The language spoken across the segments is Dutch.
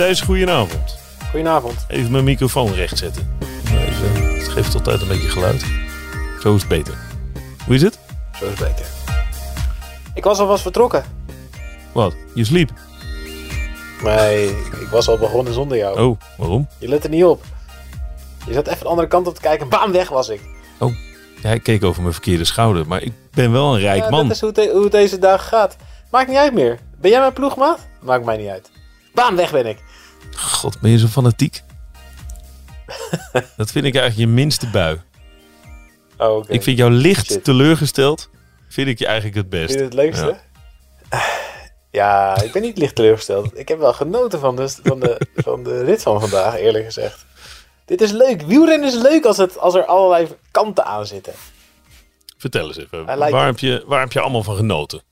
Thijs, goedenavond. Goedenavond. Even mijn microfoon rechtzetten. Even, het geeft altijd een beetje geluid. Zo is het beter. Hoe is het? Zo is het beter. Ik was alvast vertrokken. Wat? Je sliep? Nee, ik was al begonnen zonder jou. Oh, waarom? Je let er niet op. Je zat even de andere kant op te kijken. Bam, weg was ik. Ja, ik keek over mijn verkeerde schouder, maar ik ben wel een rijk Ja, man. dat is hoe het, de- hoe het deze dag gaat. Maakt niet uit meer. Ben jij mijn ploegmaat? Maakt mij niet uit. Bam, weg ben ik. God, ben je zo fanatiek? dat vind ik eigenlijk je minste bui. Oh. Ik vind jou licht Shit. teleurgesteld, vind ik je eigenlijk het best. Vind je het leukste? Ja. ik ben niet licht teleurgesteld. Ik heb wel genoten van de, van, de, van de rit van vandaag, eerlijk gezegd. Dit is leuk. Wielrennen is leuk als, het, als er allerlei kanten aan zitten. Vertel eens even, waar, it. heb je, waar heb je allemaal van genoten?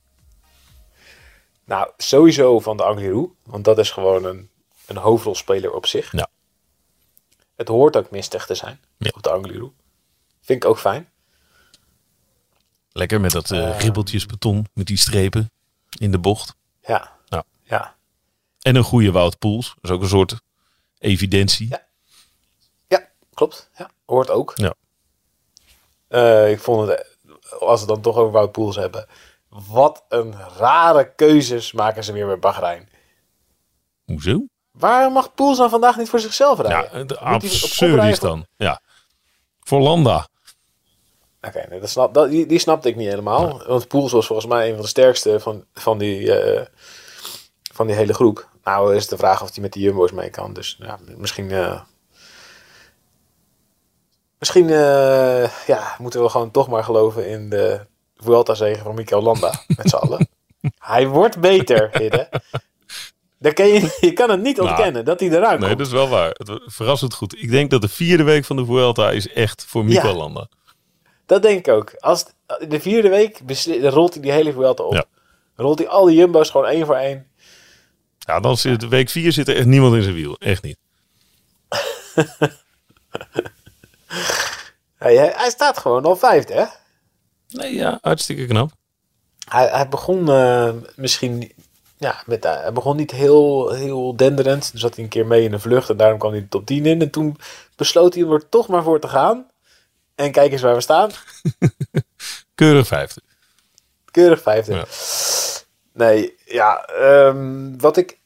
Nou, sowieso van de Angliru. Want dat is gewoon een, een hoofdrolspeler op zich. Ja. Het hoort ook mistig te zijn Ja. op de Angliru. Vind ik ook fijn. Lekker met dat eh Eh. ribbeltjes beton, met die strepen in de bocht. Ja. Ja. Ja. En een goede Wout Poels, dat is ook een soort evidentie. Ja. Ja, klopt. Ja, hoort ook. Ja. Eh, ik vond het, als we het dan toch over Wout Poels hebben. Wat een rare keuzes maken ze weer met Bahrein. Hoezo? Waarom mag Poels dan vandaag niet voor zichzelf rijden? Ja, de absurd dan. Ja. Voor Landa. Oké, nee, dat snap, dat, die, die snapte ik niet helemaal. Want Poels was volgens mij een van de sterkste van, van, die, eh, van die hele groep. Nou is de vraag of hij met de Jumbo's mee kan. Dus ja, misschien... eh, misschien eh, ja, moeten we gewoon toch maar geloven in de Vuelta-zegen van Mikel Landa. met z'n allen. Hij wordt beter, Hidde. Dat kan je, je kan het niet Nou, ontkennen dat hij Nee, komt. dat is wel waar. Het verrassend goed. Ik denk dat de vierde week van de Vuelta is echt voor Mikel Ja. Landa. Dat denk ik ook. Als de vierde week dan rolt hij die hele Vuelta op. Ja. Rolt hij al die Jumbo's gewoon één voor één. Ja, dan zit de week vier zit er echt niemand in zijn wiel. Echt niet. Hij, hij, hij staat gewoon al vijfde, hè? Nee, ja, hartstikke knap. Hij, hij begon eh, misschien... Ja, met, eh, hij begon niet heel, heel denderend. Toen zat hij een keer mee in een vlucht en daarom kwam hij de top 10 in. En toen besloot hij er toch maar voor te gaan. En kijk eens waar we staan. Keurig vijfde. Keurig vijfde. Ja. Nee, ja, ehm, wat ik...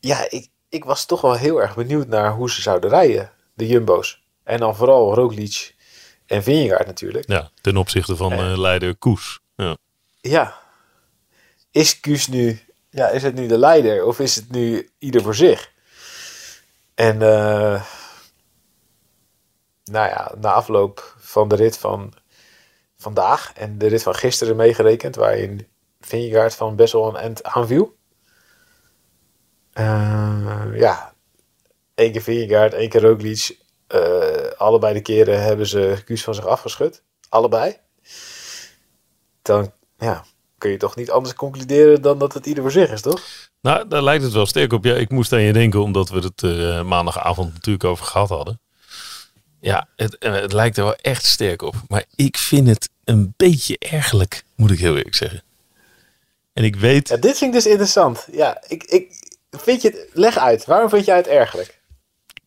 Ja, ik, ik was toch wel heel erg benieuwd naar hoe ze zouden rijden, de Jumbo's. En dan vooral Roglic en Vingegaard natuurlijk. Ja, ten opzichte van eh, leider Koes. Ja. Ja. Is Kuus nu... Ja, is het nu de leider of is het nu ieder voor zich? En eh, nou ja, na afloop van de rit van vandaag en de rit van gisteren meegerekend, waarin Vingegaard van best wel een end aanviel. Eh, ja, één keer Vingegaard, één keer Roglic. Eh, allebei de keren hebben ze Kuus van zich afgeschud. Allebei. Dan ja, kun je toch niet anders concluderen dan dat het ieder voor zich is, toch? Nou, daar lijkt het wel sterk op. Ja, ik moest aan je denken, omdat we het eh, maandagavond natuurlijk over gehad hadden. Ja, het, het lijkt er wel echt sterk op. Maar ik vind het een beetje ergerlijk, moet ik heel eerlijk zeggen. En ik weet, Ja, dit vind ik dus interessant. Ja, ik, ik, vind je het, leg uit. Waarom vind jij het ergelijk?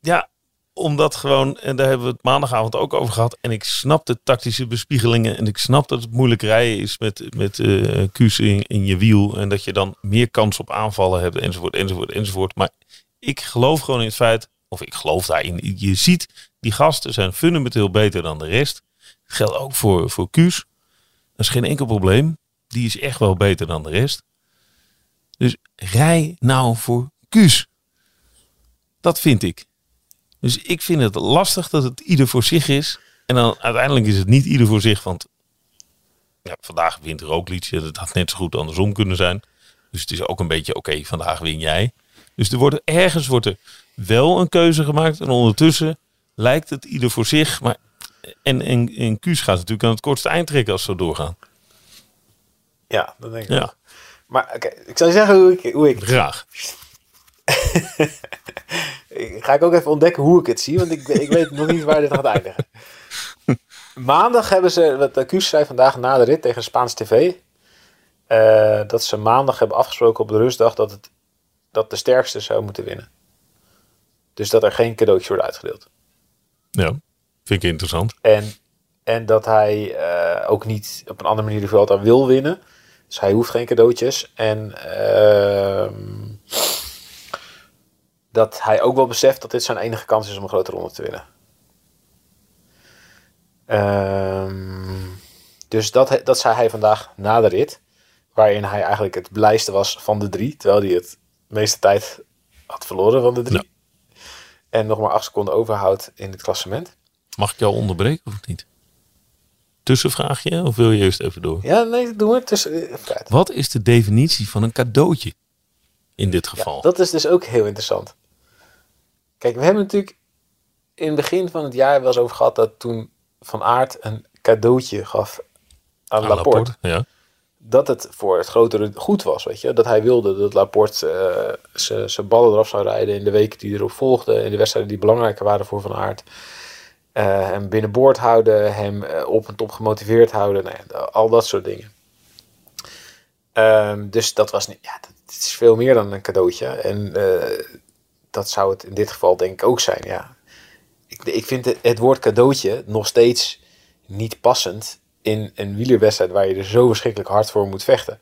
ja, omdat gewoon, en daar hebben we het maandagavond ook over gehad. En ik snap de tactische bespiegelingen. En ik snap dat het moeilijk rijden is met, met eh kuus in, je wiel. En dat je dan meer kans op aanvallen hebt, enzovoort, enzovoort, enzovoort. Maar ik geloof gewoon in het feit, of ik geloof daarin. Je ziet, die gasten zijn fundamenteel beter dan de rest. Geldt ook voor, voor Kuus. Dat is geen enkel probleem. Die is echt wel beter dan de rest. Dus rij nou voor Kuus. Dat vind ik. Dus ik vind het lastig dat het ieder voor zich is. En dan uiteindelijk is het niet ieder voor zich. Want ja, vandaag wint Roglic. Dat had net zo goed andersom kunnen zijn. Dus het is ook een beetje, oké, vandaag win jij. Dus er wordt, ergens wordt er wel een keuze gemaakt. En ondertussen lijkt het ieder voor zich. Maar, en, en, en Kuus gaat natuurlijk aan het kortste eind trekken als ze doorgaan. Ja, dat denk ik Ja. ook. Maar oké, ik zal je zeggen hoe ik, hoe ik Graag. Ik- Ga ik ook even ontdekken hoe ik het zie, want ik, ik weet nog niet waar dit gaat eindigen. Maandag hebben ze, wat de Kuus zei vandaag na de rit tegen Spaans TV, eh, dat ze maandag hebben afgesproken op de rustdag dat, het, dat de sterkste zou moeten winnen. Dus dat er geen cadeautjes worden uitgedeeld. Ja, vind ik interessant. En, en dat hij eh, ook niet op een andere manier de Vuelta wil winnen. Dus hij hoeft geen cadeautjes. En ehm, dat hij ook wel beseft dat dit zijn enige kans is om een grote ronde te winnen. Ehm, dus dat, dat zei hij vandaag na de rit. Waarin hij eigenlijk het blijste was van de drie. Terwijl hij het meeste tijd had verloren van de drie. En nog maar acht seconden overhoudt in het klassement. Mag ik jou onderbreken of niet? Tussenvraagje of wil je eerst even door? Ja, nee, doe maar. Tussen. Wat is de definitie van een cadeautje in dit geval? Ja, dat is dus ook heel interessant. Kijk, we hebben natuurlijk in het begin van het jaar wel eens over gehad dat toen Van Aert een cadeautje gaf aan, Aan Laporte, Laporte, Ja. Dat het voor het grotere goed was, weet je. Dat hij wilde dat Laporte eh, zijn ballen eraf zou rijden in de weken die erop volgden. In de wedstrijden die belangrijker waren voor Van Aert. Eh, hem binnenboord houden, hem eh, op en top gemotiveerd houden. Nou ja, al dat soort dingen. Ehm, dus dat was niet, ja, dat, is veel meer dan een cadeautje. En dat zou het in dit geval denk ik ook zijn, ja. Ik, ik vind het, het woord cadeautje nog steeds niet passend in een wielerwedstrijd waar je er zo verschrikkelijk hard voor moet vechten.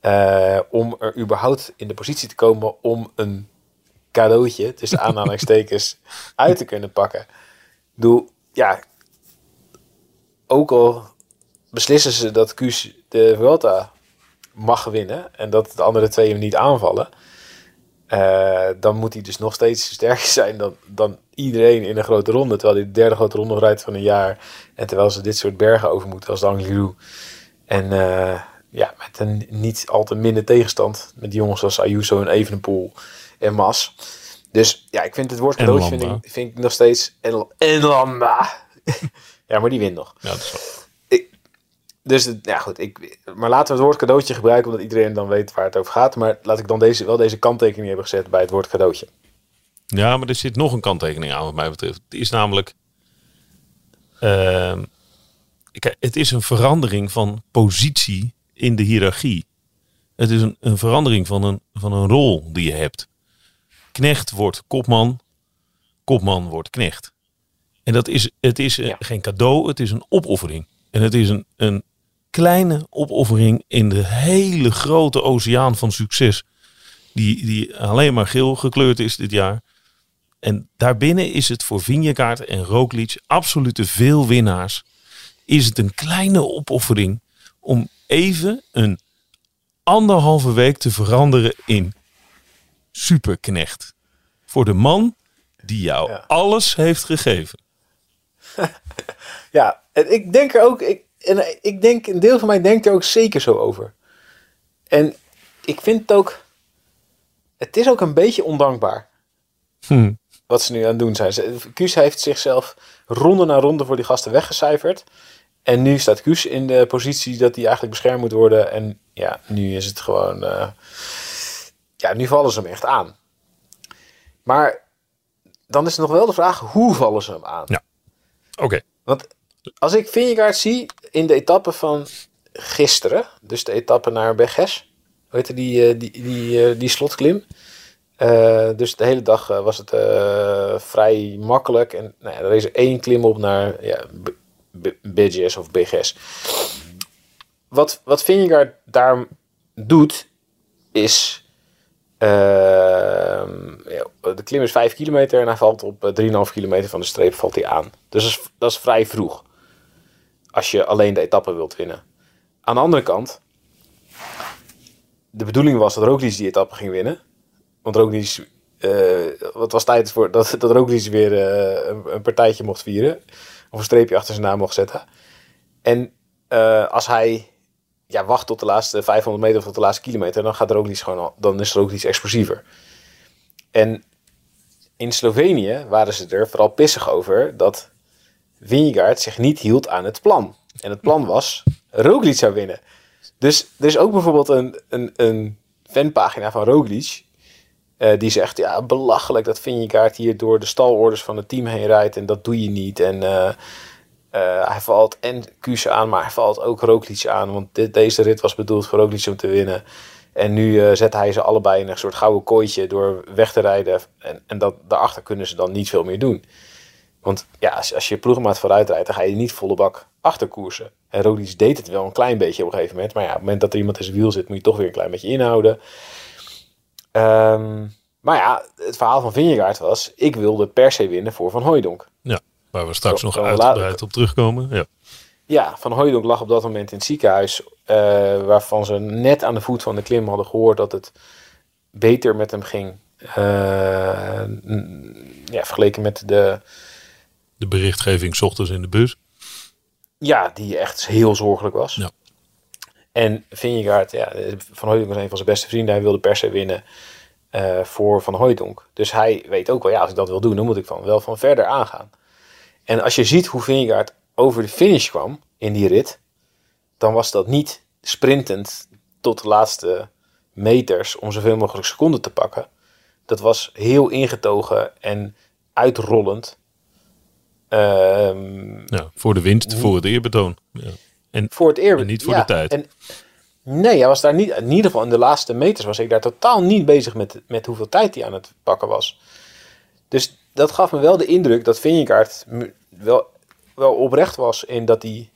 Eh, om er überhaupt in de positie te komen om een cadeautje, tussen aanhalingstekens, uit te kunnen pakken. Bedoel, ja, ook al beslissen ze dat Kuus de Vuelta mag winnen en dat de andere twee hem niet aanvallen, eh, dan moet hij dus nog steeds sterker zijn dan, dan iedereen in een grote ronde. Terwijl hij de derde grote ronde rijdt van een jaar. En terwijl ze dit soort bergen over moeten als de Angliru. En eh, ja, met een niet al te minder tegenstand. Met jongens als Ayuso en Evenepoel en Mas. Dus ja, ik vind het woord cadeautje vind ik, vind ik nog steeds... En, en Landa. ja, maar die wint nog. Ja, dat is wel- Dus ja, goed. Ik, maar laten we het woord cadeautje gebruiken, omdat iedereen dan weet waar het over gaat. Maar laat ik dan deze, wel deze kanttekening hebben gezet bij het woord cadeautje. Ja, maar er zit nog een kanttekening aan wat mij betreft. Het is namelijk... ehm, het is een verandering van positie in de hiërarchie. Het is een, een verandering van een, van een rol die je hebt. Knecht wordt kopman, kopman wordt knecht. En dat is, het is eh, Ja. geen cadeau, het is een opoffering. En het is een, een kleine opoffering in de hele grote oceaan van succes. Die, die alleen maar geel gekleurd is dit jaar. En daarbinnen is het voor Vingegaard en Roglic, absolute veel winnaars, is het een kleine opoffering om even een anderhalve week te veranderen in superknecht. Voor de man die jou Ja. alles heeft gegeven. Ja, en ik denk er ook, ik, en ik denk, een deel van mij denkt er ook zeker zo over. En ik vind het ook, het is ook een beetje ondankbaar Hm. wat ze nu aan het doen zijn. Kuus heeft zichzelf ronde na ronde voor die gasten weggecijferd. En nu staat Kuus in de positie dat hij eigenlijk beschermd moet worden. En ja, nu is het gewoon, eh, ja, nu vallen ze hem echt aan. Maar dan is er nog wel de vraag, hoe vallen ze hem aan? Ja. Oké. Want als ik Vingegaard zie in de etappe van gisteren, dus de etappe naar Berges, hoe heette die, eh, die, die, eh, die slotklim. Eh, dus de hele dag was het vrij makkelijk. En nou er is één klim op naar ja, B- B- Berges of Berges. Wat, wat Vingegaard daar doet, is... de klim is 5 kilometer en hij valt op eh, 3,5 kilometer van de streep valt hij aan. Dus dat is, dat is vrij vroeg. Als je alleen de etappe wilt winnen. Aan de andere kant, de bedoeling was dat Roglic die etappe ging winnen. Want Roglic, eh het was tijd voor dat, dat Roglic weer eh, een, een partijtje mocht vieren. Of een streepje achter zijn naam mocht zetten. En eh, als hij ja, wacht tot de laatste 500 meter of tot de laatste kilometer. Dan gaat Roglic gewoon al, dan is Roglic explosiever. En in Slovenië waren ze er vooral pissig over dat Vingegaard zich niet hield aan het plan. En het plan was, Roglic zou winnen. Dus er is ook bijvoorbeeld een, een, een fanpagina van Roglic... eh, die zegt, ja, belachelijk dat Vingegaard hier door de stalorders van het team heen rijdt... en dat doe je niet. En eh, eh, hij valt en Kuus aan, maar hij valt ook Roglic aan... want deze rit was bedoeld voor Roglic om te winnen... En nu zet hij ze allebei in een soort gouden kooitje door weg te rijden. En, en dat, daarachter kunnen ze dan niet veel meer doen. Want ja, als, als je ploegmaat vooruit rijdt, dan ga je niet volle bak achterkoersen. En Roglic deed het wel een klein beetje op een gegeven moment. Maar ja, op het moment dat er iemand in zijn wiel zit, moet je toch weer een klein beetje inhouden. Ehm, maar ja, het verhaal van Vingegaard was, ik wilde per se winnen voor Van Hooijdonk. Waar we straks Zo- nog uitgebreid op terugkomen. Ja. Ja, Van Hooijdonk lag op dat moment in het ziekenhuis. eh, waarvan ze net aan de voet van de klim hadden gehoord dat het beter met hem ging. Eh, ja, vergeleken met de, De berichtgeving 's ochtends in de bus. ja, die echt heel zorgelijk was. Ja. En Vingegaard, ja, Van Hooijdonk was een van zijn beste vrienden. Hij wilde per se winnen eh, voor Van Hooijdonk. Dus hij weet ook wel, ja, als ik dat wil doen, dan moet ik van, wel van verder aangaan. En als je ziet hoe Vingegaard over de finish kwam in die rit, dan was dat niet sprintend tot de laatste meters om zoveel mogelijk seconden te pakken. Dat was heel ingetogen en uitrollend. Ehm, Ja, voor de winst, voor het eerbetoon. Ja. En voor het eer. En niet voor de tijd. En, nee, hij was daar niet. In ieder geval in de laatste meters was ik daar totaal niet bezig met, met hoeveel tijd hij aan het pakken was. Dus dat gaf me wel de indruk dat Vingegaard wel, wel oprecht was in dat hij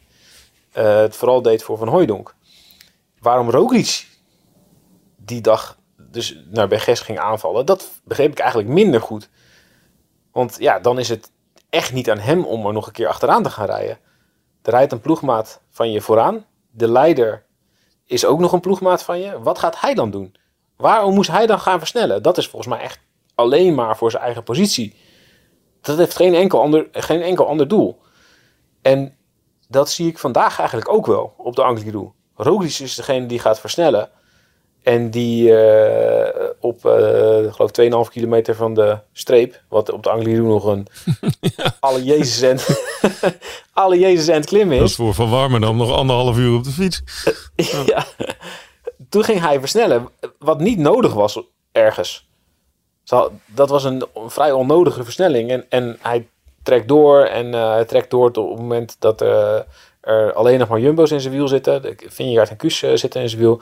eh, het vooral deed voor Van Hooijdonk. Waarom Roglic die dag dus naar Berges ging aanvallen, dat begreep ik eigenlijk minder goed. Want ja, dan is het echt niet aan hem om er nog een keer achteraan te gaan rijden. Er rijdt een ploegmaat van je vooraan. De leider is ook nog een ploegmaat van je. Wat gaat hij dan doen? Waarom moest hij dan gaan versnellen? Dat is volgens mij echt alleen maar voor zijn eigen positie. Dat heeft geen enkel ander, geen enkel ander doel. En dat zie ik vandaag eigenlijk ook wel op de Angliru. Roglic is degene die gaat versnellen. En die eh, op, ik geloof 2,5 kilometer van de streep, wat op de Angliru nog een alle Jezus en alle Jezus en het klimmen dat is. is voor Van Warmerdam nog anderhalf uur op de fiets. ja. Toen ging hij versnellen, wat niet nodig was ergens. Dat was een vrij onnodige versnelling. En, en hij trekt door en eh, hij trekt door tot op het moment dat er alleen nog maar Jumbo's in zijn wiel zitten. De Vingegaard en Kuus zitten in zijn wiel.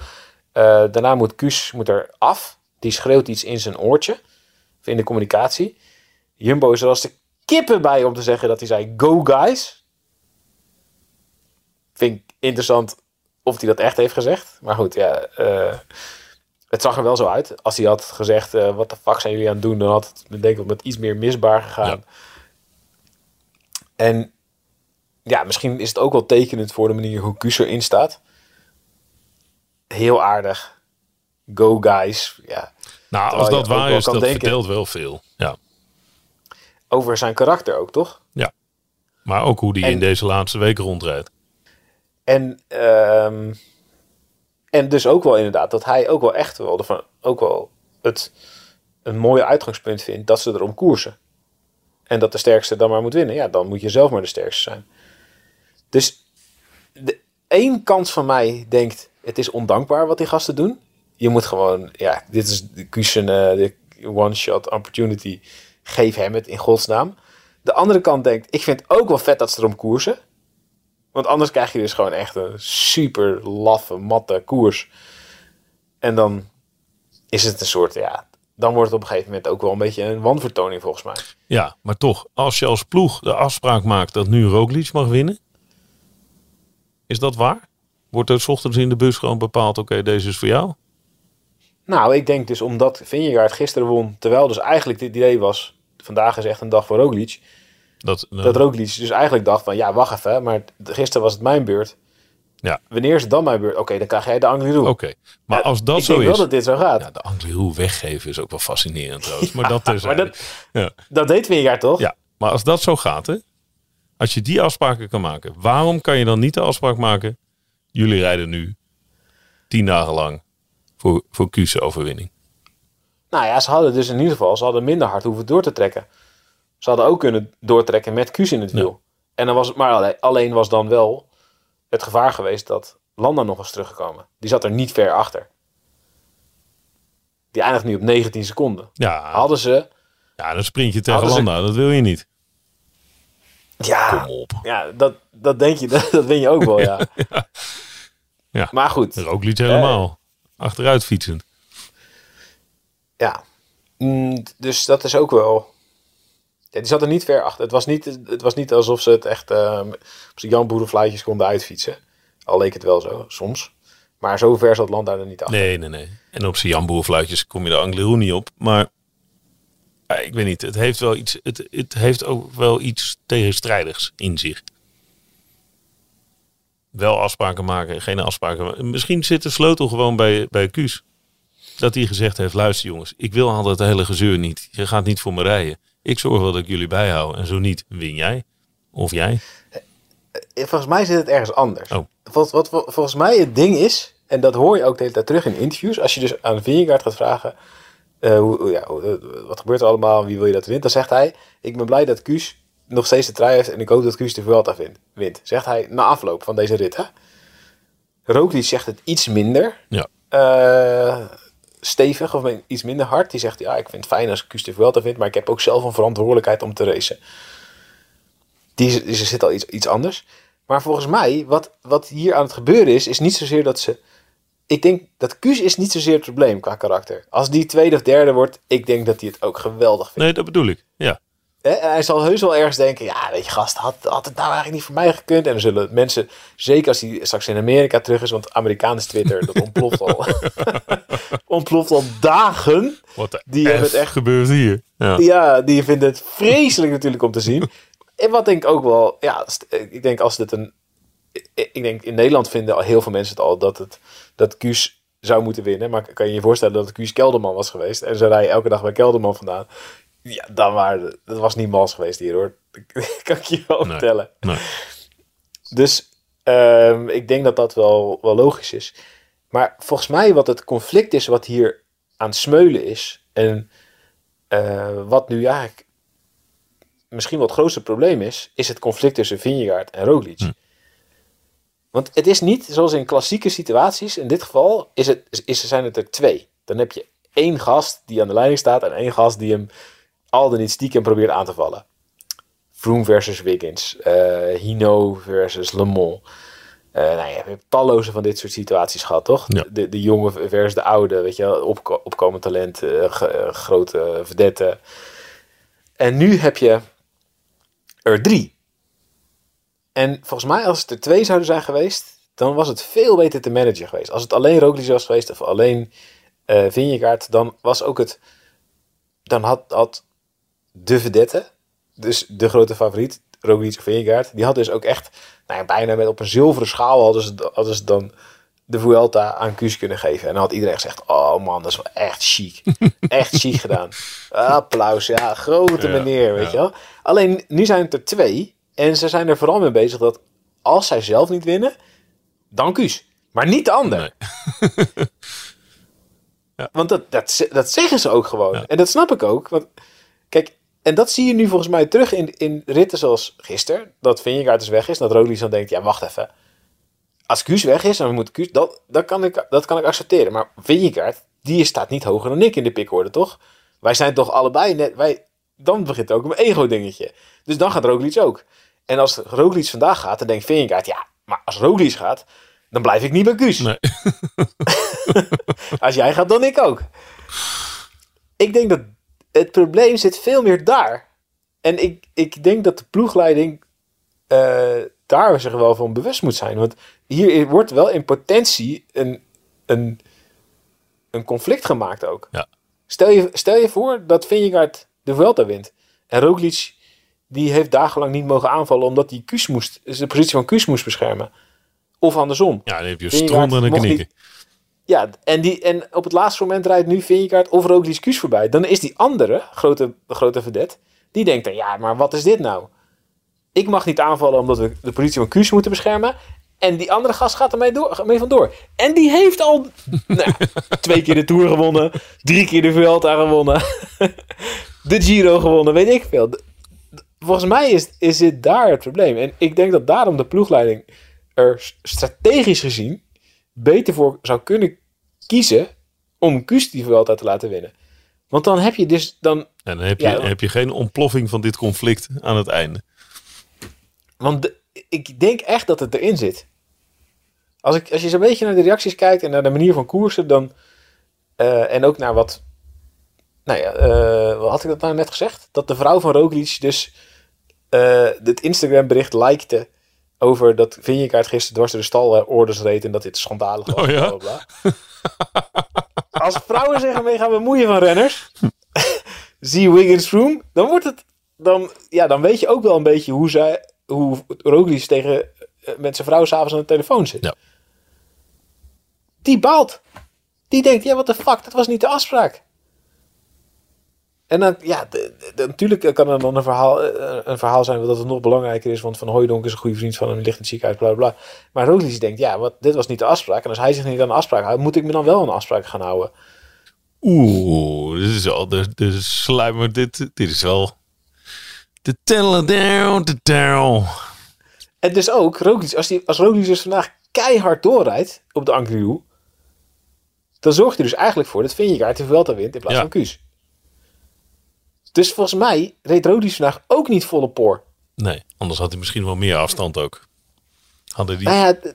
Eh, daarna moet Kuus moet er af. Die schreeuwt iets in zijn oortje. Of in de communicatie. Jumbo is er als de kippen bij om te zeggen dat hij zei: Go guys. Vind ik interessant of hij dat echt heeft gezegd. Maar goed, ja. eh, het zag er wel zo uit. Als hij had gezegd: eh, Wat de fuck zijn jullie aan het doen? Dan had het denk ik met iets meer misbaar gegaan. En ja, misschien is het ook wel tekenend voor de manier hoe Kuus erin staat. Heel aardig. Go guys. Ja. Nou, als Terwijl dat waar is, dat denken- vertelt wel veel. Ja. Over zijn karakter ook, toch? Maar ook hoe die En- in deze laatste weken rondrijdt. En, ehm, en dus ook wel inderdaad dat hij ook wel echt wel, ervan, ook wel het een mooi uitgangspunt vindt dat ze erom koersen. En dat de sterkste dan maar moet winnen. Ja, dan moet je zelf maar de sterkste zijn. Dus de één kans van mij denkt, het is ondankbaar wat die gasten doen. Je moet gewoon, ja, dit is de cushion, eh, de one-shot opportunity. Geef hem het in godsnaam. De andere kant denkt, ik vind het ook wel vet dat ze erom koersen. Want anders krijg je dus gewoon echt een super laffe, matte koers. En dan is het een soort, ja, dan wordt het op een gegeven moment ook wel een beetje een wanvertoning volgens mij. Ja, maar toch, als je als ploeg de afspraak maakt dat nu Roglic mag winnen, is dat waar? Wordt er 's ochtends in de bus gewoon bepaald, oké, deze is voor jou? Nou, ik denk dus omdat Vingegaard gisteren won, terwijl dus eigenlijk dit idee was, vandaag is echt een dag voor Roglic. Dat, eh, Dat Roglic dus eigenlijk dacht van, ja, wacht even, maar gisteren was het mijn beurt. Ja. Wanneer is het dan mijn beurt? Oké, dan krijg jij de Angliru. Oké, maar Ja, als dat ik zo denk wel is, dat dit zo gaat. ja, de Angliru weggeven is ook wel fascinerend trouwens. Maar dat is maar dat, ja. dat deed Vingegaard toch? ja, maar als dat zo gaat, hè, als je die afspraken kan maken, waarom kan je dan niet de afspraak maken? Jullie rijden nu tien dagen lang voor, voor Kuus overwinning. Nou ja, ze hadden dus in ieder geval, ze hadden minder hard hoeven door te trekken. Ze hadden ook kunnen doortrekken met Kuus in het wiel. En dan was het maar alleen, alleen was dan wel het gevaar geweest dat Landa nog was teruggekomen. Die zat er niet ver achter. Die eindigt nu op 19 seconden. Ja, Hadden ze, ja dan sprint je tegen ze- Landa. Dat wil je niet. ja, Kom op. ja dat, dat denk je, dat, dat win je ook wel, ja. Ja. Maar goed, Roglic helemaal. Achteruit fietsend. ja. Mm, dus dat is ook wel... Ja, die zat er niet ver achter. Het was niet, het was niet alsof ze het echt ehm, op zijn Jan Boerenfluitjes konden uitfietsen. Al leek het wel zo, soms. Maar zo ver zat Landa er niet achter. Nee, nee, nee. En op zijn jamboerfluitjes kom je de Angliru niet op. Maar ik weet niet. Het heeft wel iets. Het, het heeft ook wel iets tegenstrijdigs in zich. Wel afspraken maken, geen afspraken maken. Misschien zit de sleutel gewoon bij, bij Kuus. Dat hij gezegd heeft: luister jongens, ik wil altijd het hele gezeur niet. Je gaat niet voor me rijden. Ik zorg wel dat ik jullie bijhoud. En zo niet, win jij. Of jij. Eh, Volgens mij zit het ergens anders. Oh. Wat, wat, wat volgens mij het ding is, en dat hoor je ook de hele tijd terug in interviews. Als je dus aan Vingegaard gaat vragen, eh, hoe, ja, wat gebeurt er allemaal, wie wil je dat wint? Dan zegt hij, ik ben blij dat Kuus nog steeds de trui heeft en ik hoop dat Kuus de Vuelta wint. wint. Zegt hij na afloop van deze rit. Hè? Roglic zegt het iets minder Ja. eh, stevig of iets minder hard. Die zegt, ja, ik vind het fijn als Kuus de Vuelta wint, maar ik heb ook zelf een verantwoordelijkheid om te racen. Die zit al iets, iets anders. Maar volgens mij, wat, wat hier aan het gebeuren is, is niet zozeer dat ze. Ik denk dat Kuus is niet zozeer het probleem qua karakter. Als die tweede of derde wordt, ik denk dat hij het ook geweldig vindt. Nee, dat bedoel ik. Ja. Hè? En hij zal heus wel ergens denken, ja, weet je, gast, had, had het nou eigenlijk niet voor mij gekund? En dan zullen mensen, zeker als hij straks in Amerika terug is, want Amerikaans Twitter, dat ontploft al. ontploft al dagen. Wat Die hebben het echt- gebeurt hier. Ja. Ja, die vinden het vreselijk natuurlijk om te zien. En wat denk ik ook wel, ja, st- ik denk als dit een, ik ik denk in Nederland vinden al heel veel mensen het al dat het dat Kuus zou moeten winnen. Maar kan je je voorstellen dat het Kelderman was geweest en ze rijden elke dag bij Kelderman vandaan? Ja, dan waren, dat was niet mals geweest hier hoor. Dat kan ik je wel vertellen. Nee. Dus ehm, ik denk dat dat wel, wel logisch is. Maar volgens mij wat het conflict is wat hier aan het smeulen is. En eh, wat nu eigenlijk misschien wel het grootste probleem is. Is het conflict tussen Vingegaard en Roglic. Want het is niet zoals in klassieke situaties. In dit geval is het, is, zijn het er twee. Dan heb je één gast die aan de leiding staat. En één gast die hem al dan niet stiekem probeert aan te vallen. Froome versus Wiggins. eh Hino versus Le Mans. Eh, nou, je hebt talloze van dit soort situaties gehad, toch? Ja. De, de jonge versus de oude, weet je wel, opko- opkomend talent, eh, grote vedette. En nu heb je er drie. En volgens mij, als het er twee zouden zijn geweest, dan was het veel beter te managen geweest. Als het alleen Roglic was geweest of alleen Vingegaard, dan was ook het... Dan had, had de vedette, dus de grote favoriet, Roglic of Vingegaard, die had dus ook echt, nou ja, bijna met op een zilveren schaal hadden ze, hadden ze dan de Vuelta aan Kuus kunnen geven. En dan had iedereen gezegd, oh man, dat is wel echt chic. Echt chic gedaan. Applaus, ja, grote Ja, meneer, weet ja. je wel. Alleen, nu zijn het er twee. En ze zijn er vooral mee bezig dat als zij zelf niet winnen, dan Kuus. Maar niet de ander. Nee. Want dat, dat, dat zeggen ze ook gewoon. Ja. En dat snap ik ook. Want kijk, en dat zie je nu volgens mij terug in, in ritten zoals gisteren. Dat Vingegaard dus weg is. Dat Roglic dan denkt, ja wacht even. Als Kuus weg is, dan moet Kuus... Dat, dat, kan ik, dat kan ik accepteren. Maar Vingegaard, die staat niet hoger dan ik in de pickorde, toch? Wij zijn toch allebei net... Wij, dan begint ook een ego-dingetje. Dus dan gaat Roglic ook. En als Roglic vandaag gaat, dan denkt Vingegaard... Ja, maar als Roglic gaat, dan blijf ik niet bij Kuus. Nee. Als jij gaat, dan ik ook. Ik denk dat het probleem zit veel meer daar. En ik, ik denk dat de ploegleiding eh, daar zich wel van bewust moet zijn. Want hier wordt wel in potentie een, een, een conflict gemaakt ook. Ja. Stel, je, stel je voor dat Vingegaard de Vuelta wint. En Roglic die heeft dagenlang niet mogen aanvallen... omdat hij Kuus moest, de positie van Kuus moest beschermen. Of andersom. Ja, dan heb je stroom en knikken. Ja, en, die, en op het laatste moment rijdt nu Vingegaard of Roglic Kuus voorbij. Dan is die andere, grote, grote vedette, die denkt dan, ja, maar wat is dit nou? Ik mag niet aanvallen omdat we de positie van Kuus moeten beschermen. En die andere gast gaat ermee door, mee vandoor. En die heeft al nou, twee keer de Tour gewonnen. Drie keer de Vuelta gewonnen. de Giro gewonnen, weet ik veel. Volgens mij is, is dit daar het probleem. En ik denk dat daarom de ploegleiding er strategisch gezien beter voor zou kunnen kiezen om Kuus die Vuelta te laten winnen. Want dan heb je dus dan En dan heb je, Ja, dan- heb je geen ontploffing van dit conflict aan het einde. Want de- ik denk echt dat het erin zit. Als, ik, als je zo'n beetje naar de reacties kijkt en naar de manier van koersen, dan. eh, en ook naar wat. Nou ja, eh, wat had ik dat nou net gezegd? Dat de vrouw van Roglic dus. eh het Instagram bericht likte. Over dat Vinjekaart gisteren dwars door de stalorders reed. En dat dit schandalig was. Oh ja? bla, bla, bla. Als vrouwen zich ermee gaan bemoeien van renners. zie Wiggins Room. Dan wordt het. Dan, ja, dan weet je ook wel een beetje hoe zij. Hoe Roglic tegen eh, met zijn vrouw s'avonds aan de telefoon zit. Ja. Die baalt. Die denkt, ja, wat de fuck, dat was niet de afspraak. En dan, ja, de- de- de- natuurlijk kan er dan een verhaal, eh, een verhaal zijn dat het nog belangrijker is, want Van Hooijdonk is een goede vriend van hem, ligt in het ziekenhuis, bla bla. bla. Maar Roglic denkt, ja, wat, dit was niet de afspraak. En als hij zich niet aan de afspraak houdt, moet ik me dan wel aan de afspraak gaan houden. Oeh, dit is al de, de sluimer. Dit, dit is wel. De tellen down, de down. En dus ook, Roglic, als, die, als Roglic dus vandaag keihard doorrijdt op de Angliru, dan zorgt hij dus eigenlijk voor dat Vingegaard de Vuelta wint in plaats Ja. van Kuus. Dus volgens mij reed Roglic vandaag ook niet volle poor. Nee, anders had hij misschien wel meer afstand ook. Hadden die. Nou ja,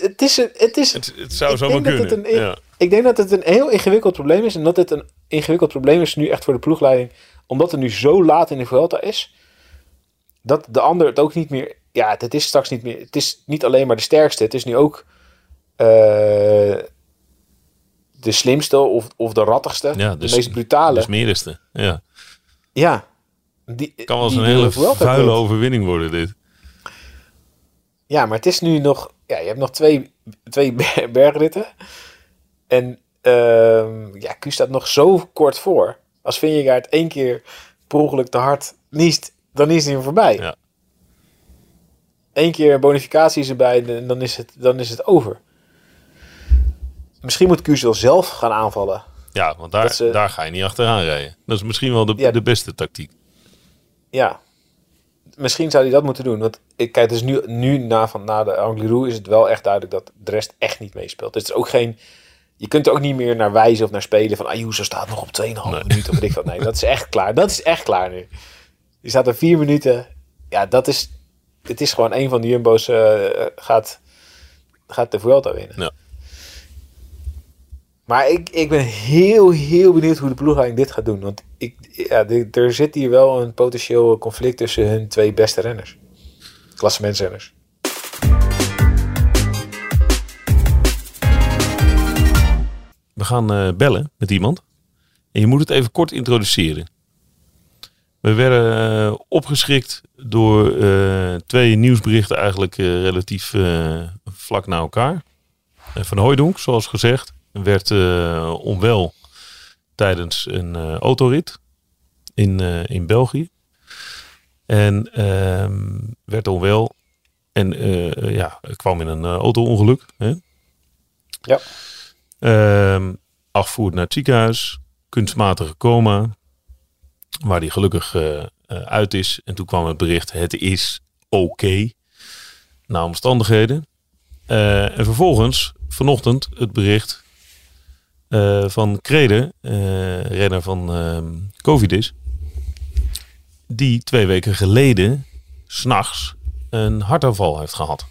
het, is een, het is, het, het zou dat kunnen. het een- ja. ik denk dat het een heel ingewikkeld probleem is. En dat het een ingewikkeld probleem is nu echt voor de ploegleiding. Omdat het nu zo laat in de Vuelta is. Dat de ander het ook niet meer... Ja, het is straks niet meer... Het is niet alleen maar de sterkste. Het is nu ook... eh, de slimste of, of de rattigste. Ja, de dus- meest brutale. De smerigste. Ja. Ja. Die, Kan wel eens een hele vuile overwinning worden, dit. Ja, maar het is nu nog... Ja, je hebt nog twee, twee ber- bergritten. En ehm ja, Q staat nog zo kort voor. Als Vingegaard één keer per ongeluk te hard niest, dan is hij hem voorbij. Ja. Eén keer bonificatie is erbij en dan is het, dan is het over. Misschien moet Q wel zelf gaan aanvallen. Ja, want daar, ze- daar ga je niet achteraan rijden. Dat is misschien wel de, Ja. de beste tactiek. Ja. Misschien zou hij dat moeten doen. Want ik kijk, dus nu, nu na, van, na de Angliru is het wel echt duidelijk dat de rest echt niet meespeelt. Het is ook geen. Je kunt er ook niet meer naar wijzen of naar spelen van Ayuso staat nog op 2,5 Nee. minuten of ik wat. Nee, dat is echt klaar. Dat is echt klaar nu. Die staat er vier minuten. Ja, dat is. Het is gewoon een van de Jumbo's eh, gaat, gaat de Vuelta winnen. Ja. Maar ik, ik ben heel, heel benieuwd hoe de ploegleiding dit gaat doen. Want ik, ja, er zit hier wel een potentieel conflict tussen hun twee beste renners. Klassementsrenners. We gaan eh, bellen met iemand. En je moet het even kort introduceren. We werden eh, opgeschrikt door eh, twee nieuwsberichten eigenlijk relatief vlak na elkaar. Van Hooijdonk, zoals gezegd, werd eh, onwel tijdens een eh, autorit in, eh, in België. En ehm, werd onwel en ja, kwam in een auto-ongeluk. Hè? Ja. Ehm, afvoerd naar het ziekenhuis. Kunstmatige coma. Waar die gelukkig uit is. En toen kwam het bericht: het is oké. Na omstandigheden. Eh, en vervolgens, vanochtend, het bericht eh, van Krede, eh, renner van ehm Covidis. Die twee weken geleden, s'nachts, een hartaanval heeft gehad.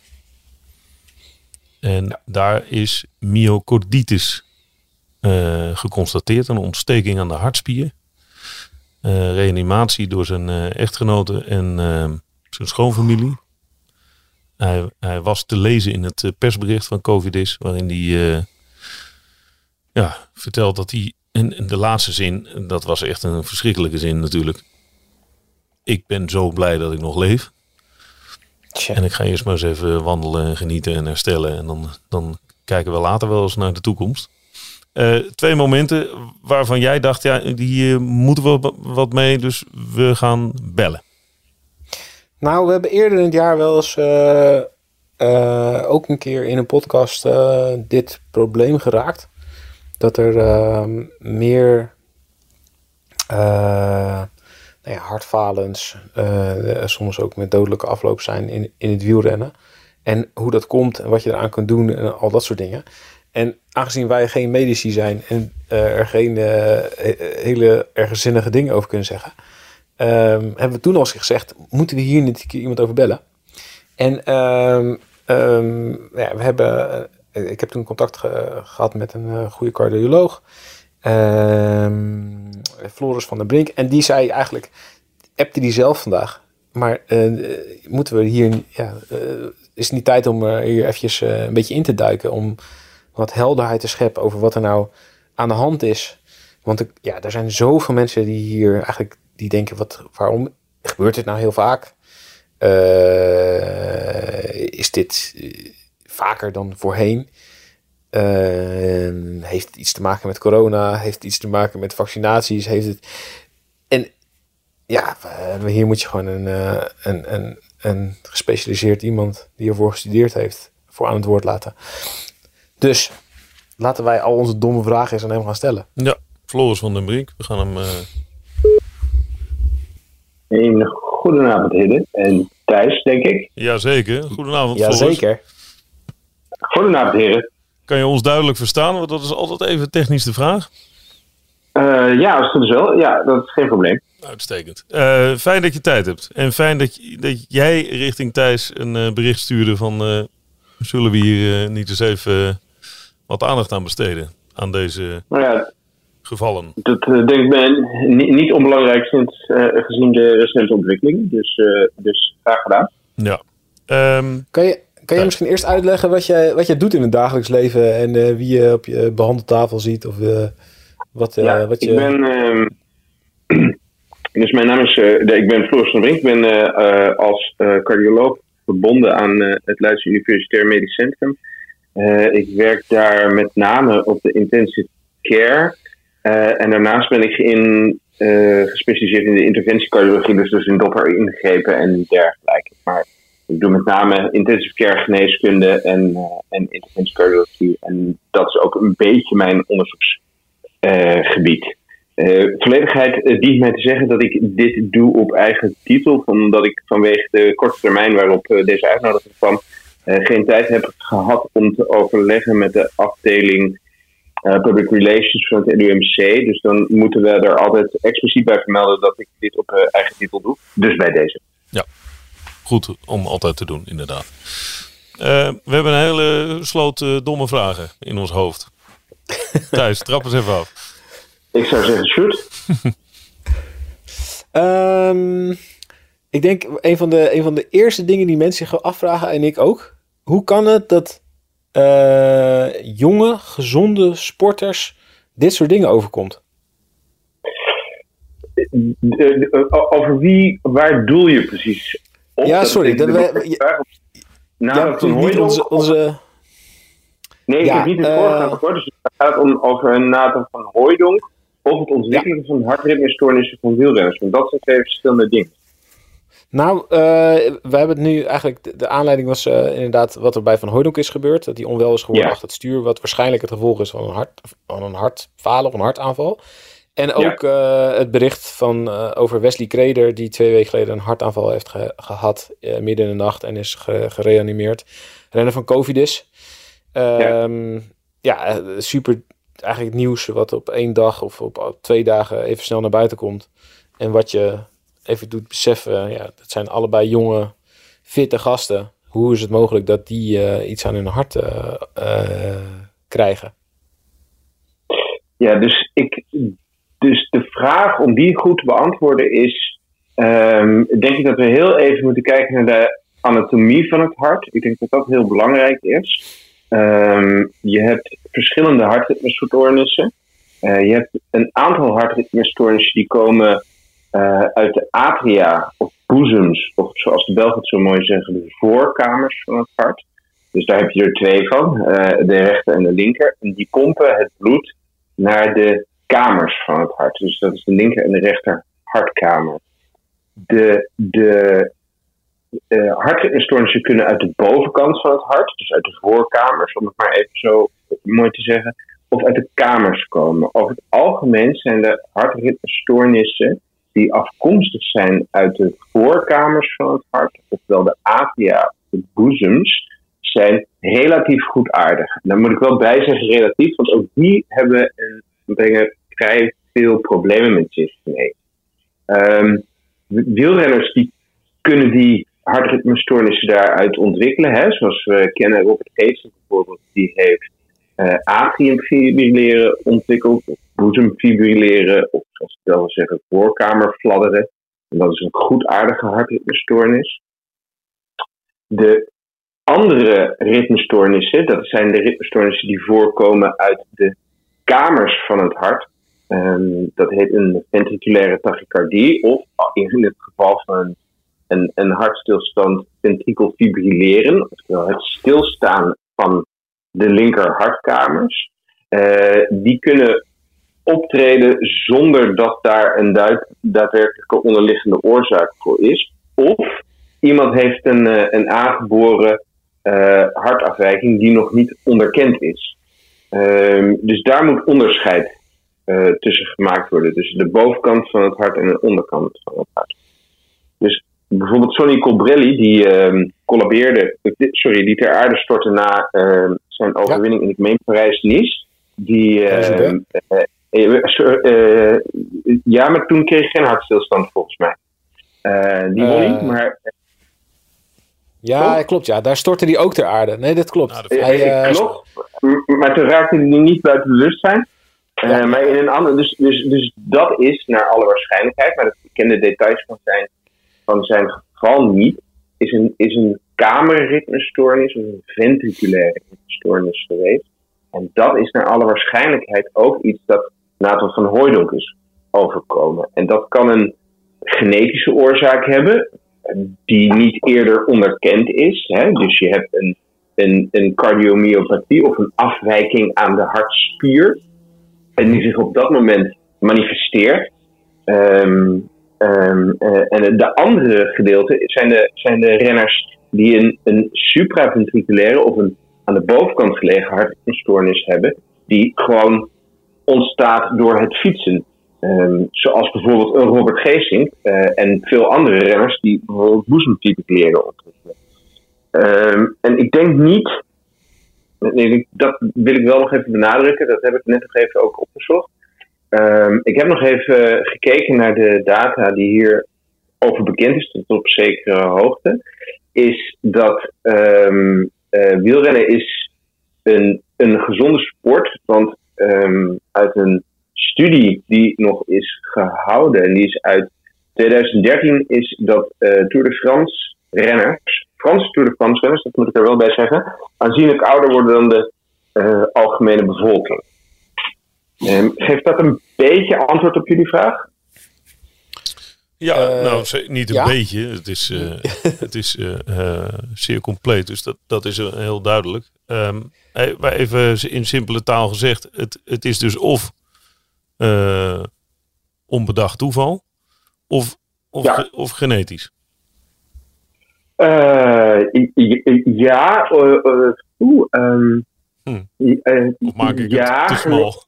En daar is myocarditis eh, geconstateerd, een ontsteking aan de hartspier. Reanimatie door zijn eh, echtgenote en eh, zijn schoonfamilie. Hij, hij was te lezen in het persbericht van Covidis, waarin hij ja, vertelt dat hij, in, in de laatste zin, dat was echt een verschrikkelijke zin natuurlijk. Ik ben zo blij dat ik nog leef. Tja. En ik ga eerst maar eens even wandelen en genieten en herstellen. En dan, dan kijken we later wel eens naar de toekomst. Eh, twee momenten waarvan jij dacht, ja, die eh, moeten we wat- mee, dus we gaan bellen. Nou, we hebben eerder in het jaar wel eens eh, ook een keer in een podcast dit probleem geraakt. Dat er ehm, meer eh, nou ja, eh, soms ook met dodelijke afloop zijn in, in het wielrennen. En hoe dat komt en wat je eraan kunt doen en al dat soort dingen. En aangezien wij geen medici zijn en eh, er geen he- hele erg zinnige dingen over kunnen zeggen, ehm, hebben we toen al gezegd: moeten we hier niet iemand over bellen? En ehm, ja, we hebben, ik heb toen contact ge- gehad met een eh, goede cardioloog, ehm, Floris van der Brink, en die zei eigenlijk, appte die zelf vandaag, maar eh, moeten we hier, ja, eh, is het niet tijd om eh, hier eventjes eh, een beetje in te duiken, om wat helderheid te scheppen over wat er nou aan de hand is. Want ik- ja, er zijn zoveel mensen die hier eigenlijk, die denken, wat, waarom gebeurt dit nou heel vaak? Eh, is dit eh, vaker dan voorheen? Eh, heeft het iets te maken met corona? Heeft het iets te maken met vaccinaties? Heeft het... En ja, eh, hier moet je gewoon een, eh, een, een, een gespecialiseerd iemand die ervoor gestudeerd heeft, voor aan het woord laten. Dus laten wij al onze domme vragen eens aan hem gaan stellen. Ja, Floris van den Brink. We gaan hem... eh, Een goedenavond, Hidde. En Thijs, denk ik. Jazeker. Goedenavond, Floris. Jazeker. Goedenavond, heren. Kan je ons duidelijk verstaan? Want dat is altijd even technisch de vraag. Eh, ja, als het goed is wel. Ja, dat is geen probleem. Uitstekend. Eh, fijn dat je tijd hebt. En fijn dat, je- dat jij richting Thijs een eh, bericht stuurde van... eh, zullen we hier niet eens even wat aandacht aan besteden? Aan deze Nou ja, gevallen. dat denk ik ben niet, onbelangrijk sinds, eh, gezien de recente ontwikkeling. Dus, eh, dus graag gedaan. Ja. Ehm, Kan je, kan je misschien eerst uitleggen wat jij, wat jij doet in het dagelijks leven en eh, wie je op je behandeltafel ziet? Of eh, wat, eh, ja, wat je... ik ben... ehm, dus mijn naam is... ik ben Floris van Brink. Ik ben als cardioloog verbonden aan het Leids Universitair Medisch Centrum. Ik werk daar met name op de intensive care. En daarnaast ben ik in, gespecialiseerd in de interventiecardiologie, dus, dus in doppler ingrepen en dergelijke. Maar ik doe met name intensive care geneeskunde en, eh, en. En dat is ook een beetje mijn onderzoeksgebied. Eh volledigheid eh, dient mij te zeggen dat ik dit doe op eigen titel, omdat ik vanwege de korte termijn waarop eh, deze uitnodiging kwam, eh, geen tijd heb gehad om te overleggen met de afdeling eh, Public Relations van het NUMC. Dus dan moeten we er altijd expliciet bij vermelden dat ik dit op eh, eigen titel doe. Dus bij deze. Goed om altijd te doen, inderdaad. Eh, we hebben een hele sloot eh, domme vragen in ons hoofd. Thijs, trap eens even af. Ik zou zeggen, shoot. Ehm, ik denk een van, de, een van de eerste dingen die mensen zich afvragen, en ik ook. Hoe kan het dat eh, jonge, gezonde sporters dit soort dingen overkomt? Over wie, waar doel je precies? Ja, sorry, dat de we- vraag. ja, niet onze, onze... Nee, ik Ja, heb niet het eh, voorgaande gehoord. Dus het gaat om over een Nathan van Hooijdonk of het ontwikkelen van hartritmestoornissen van wielrenners. Want dat zijn twee verschillende dingen. Nou, eh, we hebben het nu eigenlijk... De, de aanleiding was eh, inderdaad wat er bij Van Hooydonk is gebeurd. Dat hij onwel is geworden Ja. achter het stuur. Wat waarschijnlijk het gevolg is van een, hart, van een hartfalen of een hartaanval. En ook eh, het bericht van, eh, over Wesley Kreder... die twee weken geleden een hartaanval heeft ge- gehad eh, midden in de nacht... en is ge- gereanimeerd. Renner van Covidis. Ehm, ja, eh, super eigenlijk nieuws wat op één dag of op twee dagen even snel naar buiten komt. En wat je even doet beseffen, ja, dat zijn allebei jonge, fitte gasten. Hoe is het mogelijk dat die iets aan hun hart krijgen? Ja, dus, ik, dus de vraag om die goed te beantwoorden is... ehm, denk ik dat we heel even moeten kijken naar de anatomie van het hart. Ik denk dat dat heel belangrijk is. Ehm, je hebt verschillende hartritmestoornissen. Eh, je hebt een aantal hartritmestoornissen die komen eh, uit de atria of boezems, of zoals de Belgen het zo mooi zeggen, de voorkamers van het hart. Dus daar heb je er twee van, eh, de rechter en de linker. En die pompen het bloed naar de kamers van het hart. Dus dat is de linker en de rechter hartkamer. De, de eh, hartritmestoornissen kunnen uit de bovenkant van het hart, dus uit de voorkamers, om het maar even zo mooi te zeggen, of uit de kamers komen. Over het algemeen zijn de hartritmestoornissen die afkomstig zijn uit de voorkamers van het hart, oftewel de atria, de boezems, zijn relatief goedaardig. Daar moet ik wel bij zeggen relatief, want ook die hebben en brengen vrij veel problemen met zich mee. Ehm, wielrenners die kunnen die hartritmestoornissen daaruit ontwikkelen. Hè? Zoals we kennen, Robert Geesel bijvoorbeeld, die heeft uh, atriumfibrilleren ontwikkeld, of boezemfibrilleren, of zoals we wel zeggen, voorkamerfladderen. En dat is een goedaardige hartritmestoornis. De andere ritmestoornissen, dat zijn de ritmestoornissen die voorkomen uit de kamers van het hart. Um, dat heet een ventriculaire tachycardie, of in het geval van een, een hartstilstand ventrikel fibrilleren, oftewel het stilstaan van de linker hartkamers. Uh, die kunnen optreden zonder dat daar een daadwerkelijke onderliggende oorzaak voor is. Of iemand heeft een, uh, een aangeboren uh, hartafwijking die nog niet onderkend is. Ehm, dus daar moet onderscheid tussen gemaakt worden. Dus de bovenkant van het hart en de onderkant van het hart. Dus bijvoorbeeld Sonny Colbrelli, die uh, collabeerde, sorry, die ter aarde stortte na uh, zijn overwinning in het meen Parijs-Nice. Die, uh, ja, maar toen kreeg hij geen hartstilstand volgens mij. die won niet, maar... Ja, oh. klopt. Ja, daar stortte hij ook ter aarde. Nee, dat klopt. Nou, hij, klopt. Maar toen raakte hij niet buiten bewustzijn. Ja. maar in een ander, dus, dus, dus dat is naar alle waarschijnlijkheid, maar dat, ik ken de details van zijn van zijn geval niet, is een, is een kamerritmestoornis of een ventriculaire ritmestoornis geweest. En dat is naar alle waarschijnlijkheid ook iets dat Nathan van Hooydonk is overkomen. En dat kan een genetische oorzaak hebben, die niet eerder onderkend is. Hè? Dus je hebt een, een, een cardiomyopathie of een afwijking aan de hartspier. En die zich op dat moment manifesteert. Um, Um, uh, en de andere gedeelte zijn de, zijn de renners die een, een supraventriculaire of een aan de bovenkant gelegen hartstoornis hebben, die gewoon ontstaat door het fietsen. Um, zoals bijvoorbeeld een Robert Geesink uh, en veel andere renners die bijvoorbeeld boezemfibrilleren ontwikkelen. Um, en ik denk niet, nee, dat wil ik wel nog even benadrukken, dat heb ik net nog even ook opgezocht. Um, ik heb nog even gekeken naar de data die hier over bekend is, tot op zekere hoogte. Is dat um, uh, wielrennen is een, een gezonde sport. Want um, uit een studie die nog is gehouden, en die is uit 2013, is dat uh, Tour de France renners, Franse Tour de France renners, dat moet ik er wel bij zeggen, aanzienlijk ouder worden dan de uh, algemene bevolking. Um, geeft dat een beetje antwoord op jullie vraag? Ja, uh, nou, niet een ja? beetje. Het is, uh, het is uh, zeer compleet, dus dat, dat is heel duidelijk. Um, even in simpele taal gezegd, het, het is dus of onbedacht toeval, of, of, ja. ge, of genetisch. Ja, oeh, um, hm. maak ik ja, het te smal?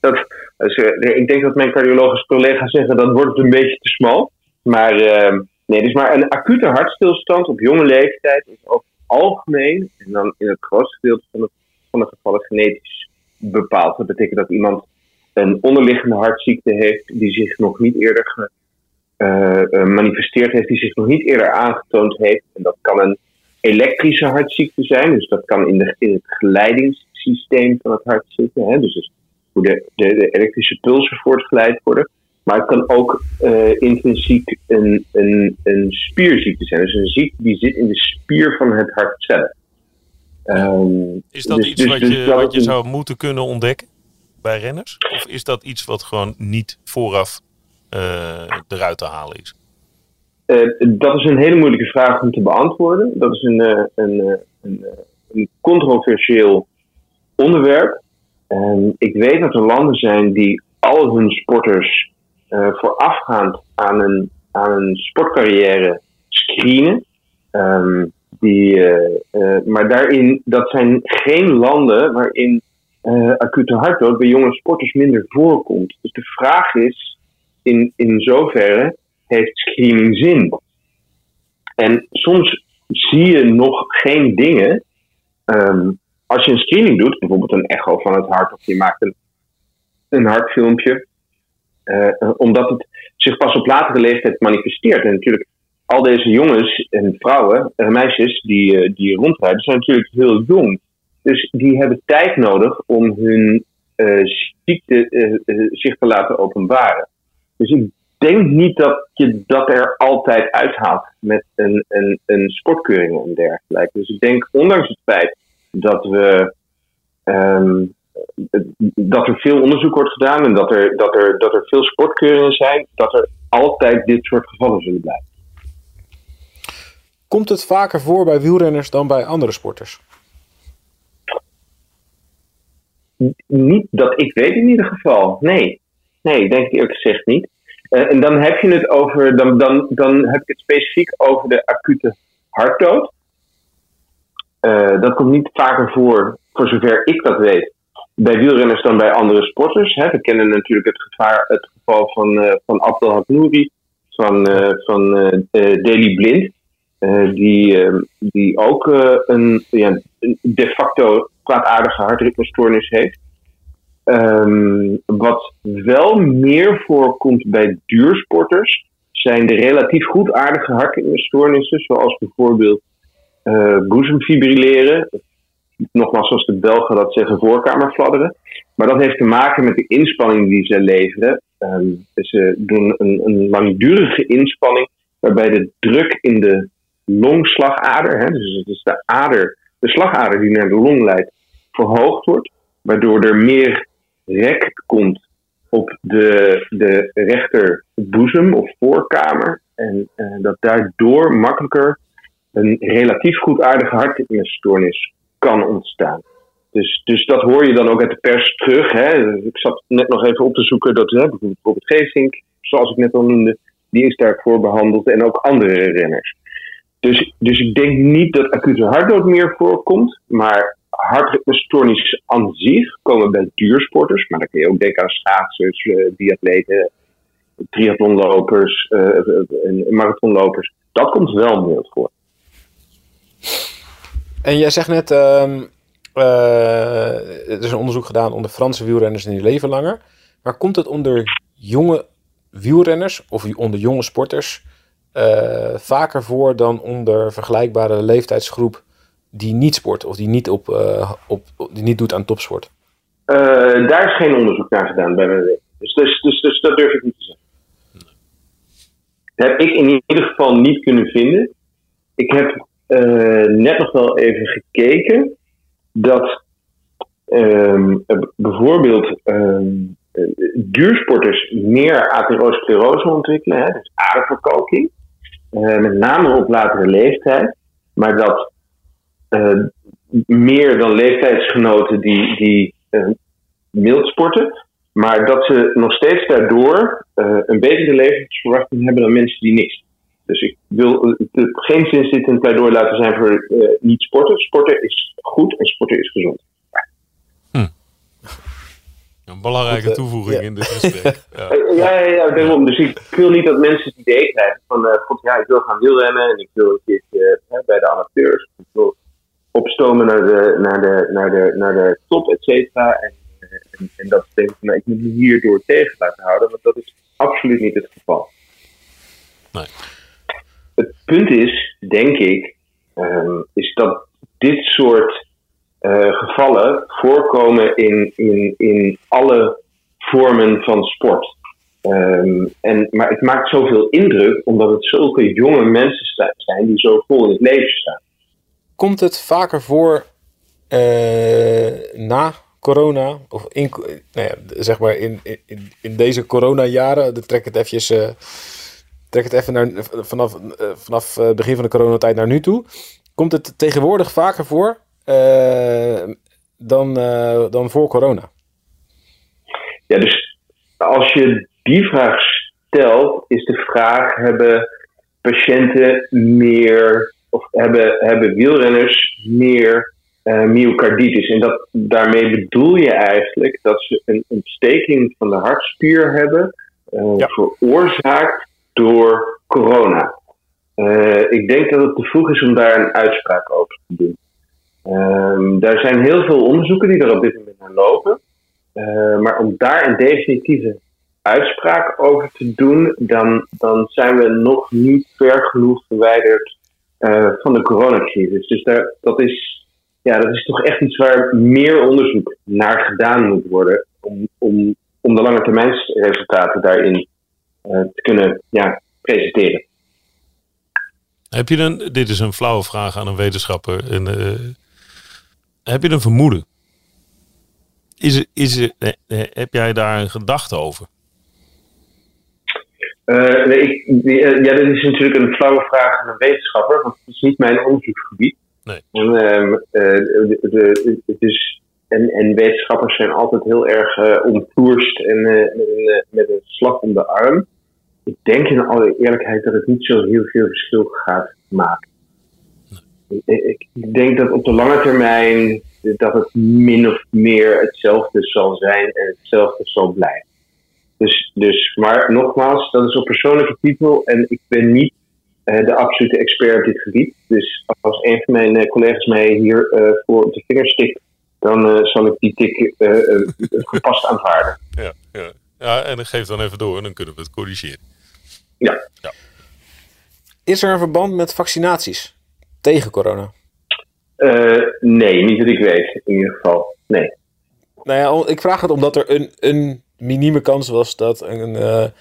dat, dus, uh, ik denk dat mijn cardiologische collega's zeggen dat wordt het een beetje te smal. Maar uh, nee, dus maar een acute hartstilstand op jonge leeftijd is over het algemeen, en dan in het grootste gedeelte van de, van de gevallen genetisch bepaald. Dat betekent dat iemand een onderliggende hartziekte heeft die zich nog niet eerder ge, uh, manifesteerd heeft, die zich nog niet eerder aangetoond heeft. En dat kan een elektrische hartziekte zijn, dus dat kan in, de, in het geleidingssysteem van het hart zitten. Hè? Dus hoe de, de, de elektrische pulsen voortgeleid worden. Maar het kan ook uh, intrinsiek een, een, een spierziekte zijn. Dus een ziekte die zit in de spier van het hart zelf. Um, is dat dus, iets dus, wat, dus je, wat je zou moeten kunnen ontdekken bij renners? Of is dat iets wat gewoon niet vooraf eruit te halen is? Uh, dat is een hele moeilijke vraag om te beantwoorden. Dat is een, een, een, een controversieel onderwerp. Um, ik weet dat er landen zijn die al hun sporters voorafgaand aan een, aan een sportcarrière screenen. Ehm, die, eh, eh, maar daarin, dat zijn geen landen waarin eh, acute hartdood bij jonge sporters minder voorkomt. Dus de vraag is, in, in zoverre heeft screening zin? En soms zie je nog geen dingen. Ehm, als je een screening doet, bijvoorbeeld een echo van het hart of je maakt een, een hartfilmpje, uh, omdat het zich pas op latere leeftijd manifesteert. En natuurlijk, al deze jongens en vrouwen en meisjes die, uh, die rondrijden, zijn natuurlijk heel jong. Dus die hebben tijd nodig om hun uh, ziekte zich te laten openbaren. Dus ik denk niet dat je dat er altijd uithaalt met een, een, een sportkeuring en dergelijke. Dus ik denk, ondanks het feit dat we. Um, dat er veel onderzoek wordt gedaan en dat er, dat, er, dat er veel sportkeuringen zijn, dat er altijd dit soort gevallen zullen blijven. Komt het vaker voor bij wielrenners dan bij andere sporters? Niet dat ik weet in ieder geval. Nee. Nee, denk ik eerlijk gezegd niet. Uh, en dan heb je het over, dan, dan, dan heb ik het specifiek over de acute hartdood. Uh, dat komt niet vaker voor, voor zover ik dat weet, bij wielrenners dan bij andere sporters. Hè. We kennen natuurlijk het, gevaar, het geval van, uh, van Abdel van, van Daley Blind, die, die ook een, ja, de facto kwaadaardige hartritmestoornis heeft. Um, wat wel meer voorkomt bij duursporters zijn de relatief goedaardige hartritmestoornissen, zoals bijvoorbeeld uh, boezemfibrilleren. Nogmaals, zoals de Belgen dat zeggen, voorkamerfladderen. Maar dat heeft te maken met de inspanning die ze leveren. Um, ze doen een, een, langdurige inspanning waarbij de druk in de longslagader, hè, dus het is de ader, de slagader die naar de long leidt, verhoogd wordt. Waardoor er meer rek komt op de, de rechterboezem of voorkamer. En uh, dat daardoor makkelijker een relatief goedaardige hartritmestoornis kan ontstaan. Dus, dus dat hoor je dan ook uit de pers terug. Hè. Ik zat net nog even op te zoeken dat hè, bijvoorbeeld Geesink, zoals ik net al noemde, die is daarvoor behandeld en ook andere renners. Dus, dus ik denk niet dat acute hartdood meer voorkomt, maar hartritmestoornis aan zich komen bij duursporters, maar dan kun je ook denken aan schaatsers, uh, biatleten, triathlonlopers en marathonlopers. Dat komt wel meer voor. En jij zegt net, um, uh, er is een onderzoek gedaan onder Franse wielrenners en die leven langer. Maar komt het onder jonge wielrenners of onder jonge sporters vaker voor dan onder vergelijkbare leeftijdsgroep die niet sport of die niet, op, uh, op, die niet doet aan topsport? Uh, daar is geen onderzoek naar gedaan bij mij. Dus, dus, dus, dus dat durf ik niet te zeggen. Dat heb ik in ieder geval niet kunnen vinden. Ik heb uh, net nog wel even gekeken dat um, bijvoorbeeld um, duursporters meer atherosclerose ontwikkelen, hè, dus aderverkalking, met name op latere leeftijd, maar dat uh, meer dan leeftijdsgenoten die, die uh, mild sporten. Maar dat ze nog steeds daardoor uh, een betere levensverwachting hebben dan mensen die niks. Dus ik wil geen zin zit een pleidooi laten zijn voor niet sporten. Sporten is goed en sporten is gezond. Hm. Een belangrijke toevoeging ja. in dit gesprek. Ja, ja, ja, ja, daarom. Dus ik wil niet dat mensen het idee krijgen van, uh, God, ja, ik wil gaan wielrennen en ik wil een keertje uh, bij de amateurs. Ik wil opstomen naar de, naar de, naar de, naar de top, et cetera. En, en, en, dat denk ik, nou, ik moet me hierdoor tegen laten houden, want dat is absoluut niet het geval. Nee. Het punt is, denk ik, um, is dat dit soort uh, gevallen voorkomen in, in, in alle vormen van sport. Um, en, maar het maakt zoveel indruk omdat het zulke jonge mensen zijn die zo vol in het leven staan komt het vaker voor uh, na corona, of in, nou ja, zeg maar in, in, in deze corona-jaren, de trek het eventjes, uh, trek het even naar, vanaf, uh, vanaf het begin van de coronatijd naar nu toe. Komt het tegenwoordig vaker voor dan, dan voor corona? Ja, dus als je die vraag stelt, is de vraag: hebben patiënten meer, of hebben, hebben wielrenners meer uh, myocarditis. En dat, daarmee bedoel je eigenlijk dat ze een ontsteking van de hartspier hebben, uh, veroorzaakt door corona. Uh, ik denk dat het te vroeg is om daar een uitspraak over te doen. Um, daar zijn heel veel onderzoeken die er op dit moment naar lopen. maar om daar een definitieve uitspraak over te doen, dan, dan zijn we nog niet ver genoeg verwijderd van de coronacrisis. Dus daar, dat is ja, dat is toch echt iets waar meer onderzoek naar gedaan moet worden. Om, om, om de lange termijn resultaten daarin uh, te kunnen ja, presenteren. Heb je een, dit is een flauwe vraag aan een wetenschapper. En, uh, heb je een vermoeden? Is, is heb jij daar een gedachte over? Nee, ik, ja, dit is natuurlijk een flauwe vraag aan een wetenschapper, want het is niet mijn onderzoeksgebied. Nee. En, uh, de, de, dus, en, en wetenschappers zijn altijd heel erg uh, ontploerst en uh, met, een, met een slag om de arm. Ik denk in alle eerlijkheid dat het niet zo heel veel verschil gaat maken. Nee. Ik, ik denk dat op de lange termijn dat het min of meer hetzelfde zal zijn en hetzelfde zal blijven. Dus, dus, maar nogmaals, dat is op persoonlijke titel en ik ben niet uh, de absolute expert op dit gebied. Dus als een van mijn uh, collega's mij hier uh, voor op de vinger stikt, dan zal ik die tik gepast aanvaarden. Ja, ja. ja, en geef dan even door en dan kunnen we het corrigeren. Ja. ja. Is er een verband met vaccinaties tegen corona? nee, niet dat ik weet, in ieder geval. Nee. Nou ja, ik vraag het omdat er een, een minieme kans was dat een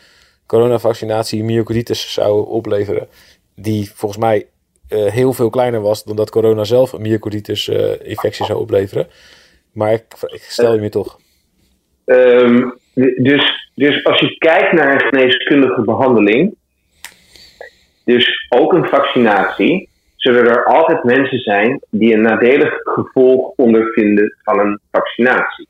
coronavaccinatie myocarditis zou opleveren. Die volgens mij uh, heel veel kleiner was dan dat corona zelf een myocarditis-infectie uh, zou opleveren. Maar ik, ik stel je me toch. Um, dus, dus als je kijkt naar een geneeskundige behandeling, dus ook een vaccinatie, zullen er altijd mensen zijn die een nadelig gevolg ondervinden van een vaccinatie.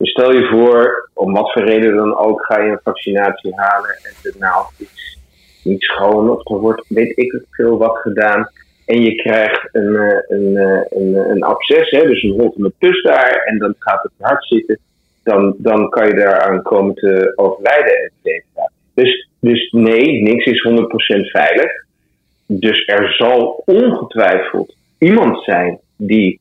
Dus stel je voor, om wat voor reden dan ook, ga je een vaccinatie halen en de naald is niet schoon of er wordt weet ik veel wat gedaan. En je krijgt een, eh, een, eh, een, een absces, hè, dus een holte met pus daar, en dan gaat het hard zitten. Dan, dan kan je daaraan komen te overlijden, et cetera. Dus, dus nee, niks is 100% veilig. Dus er zal ongetwijfeld iemand zijn die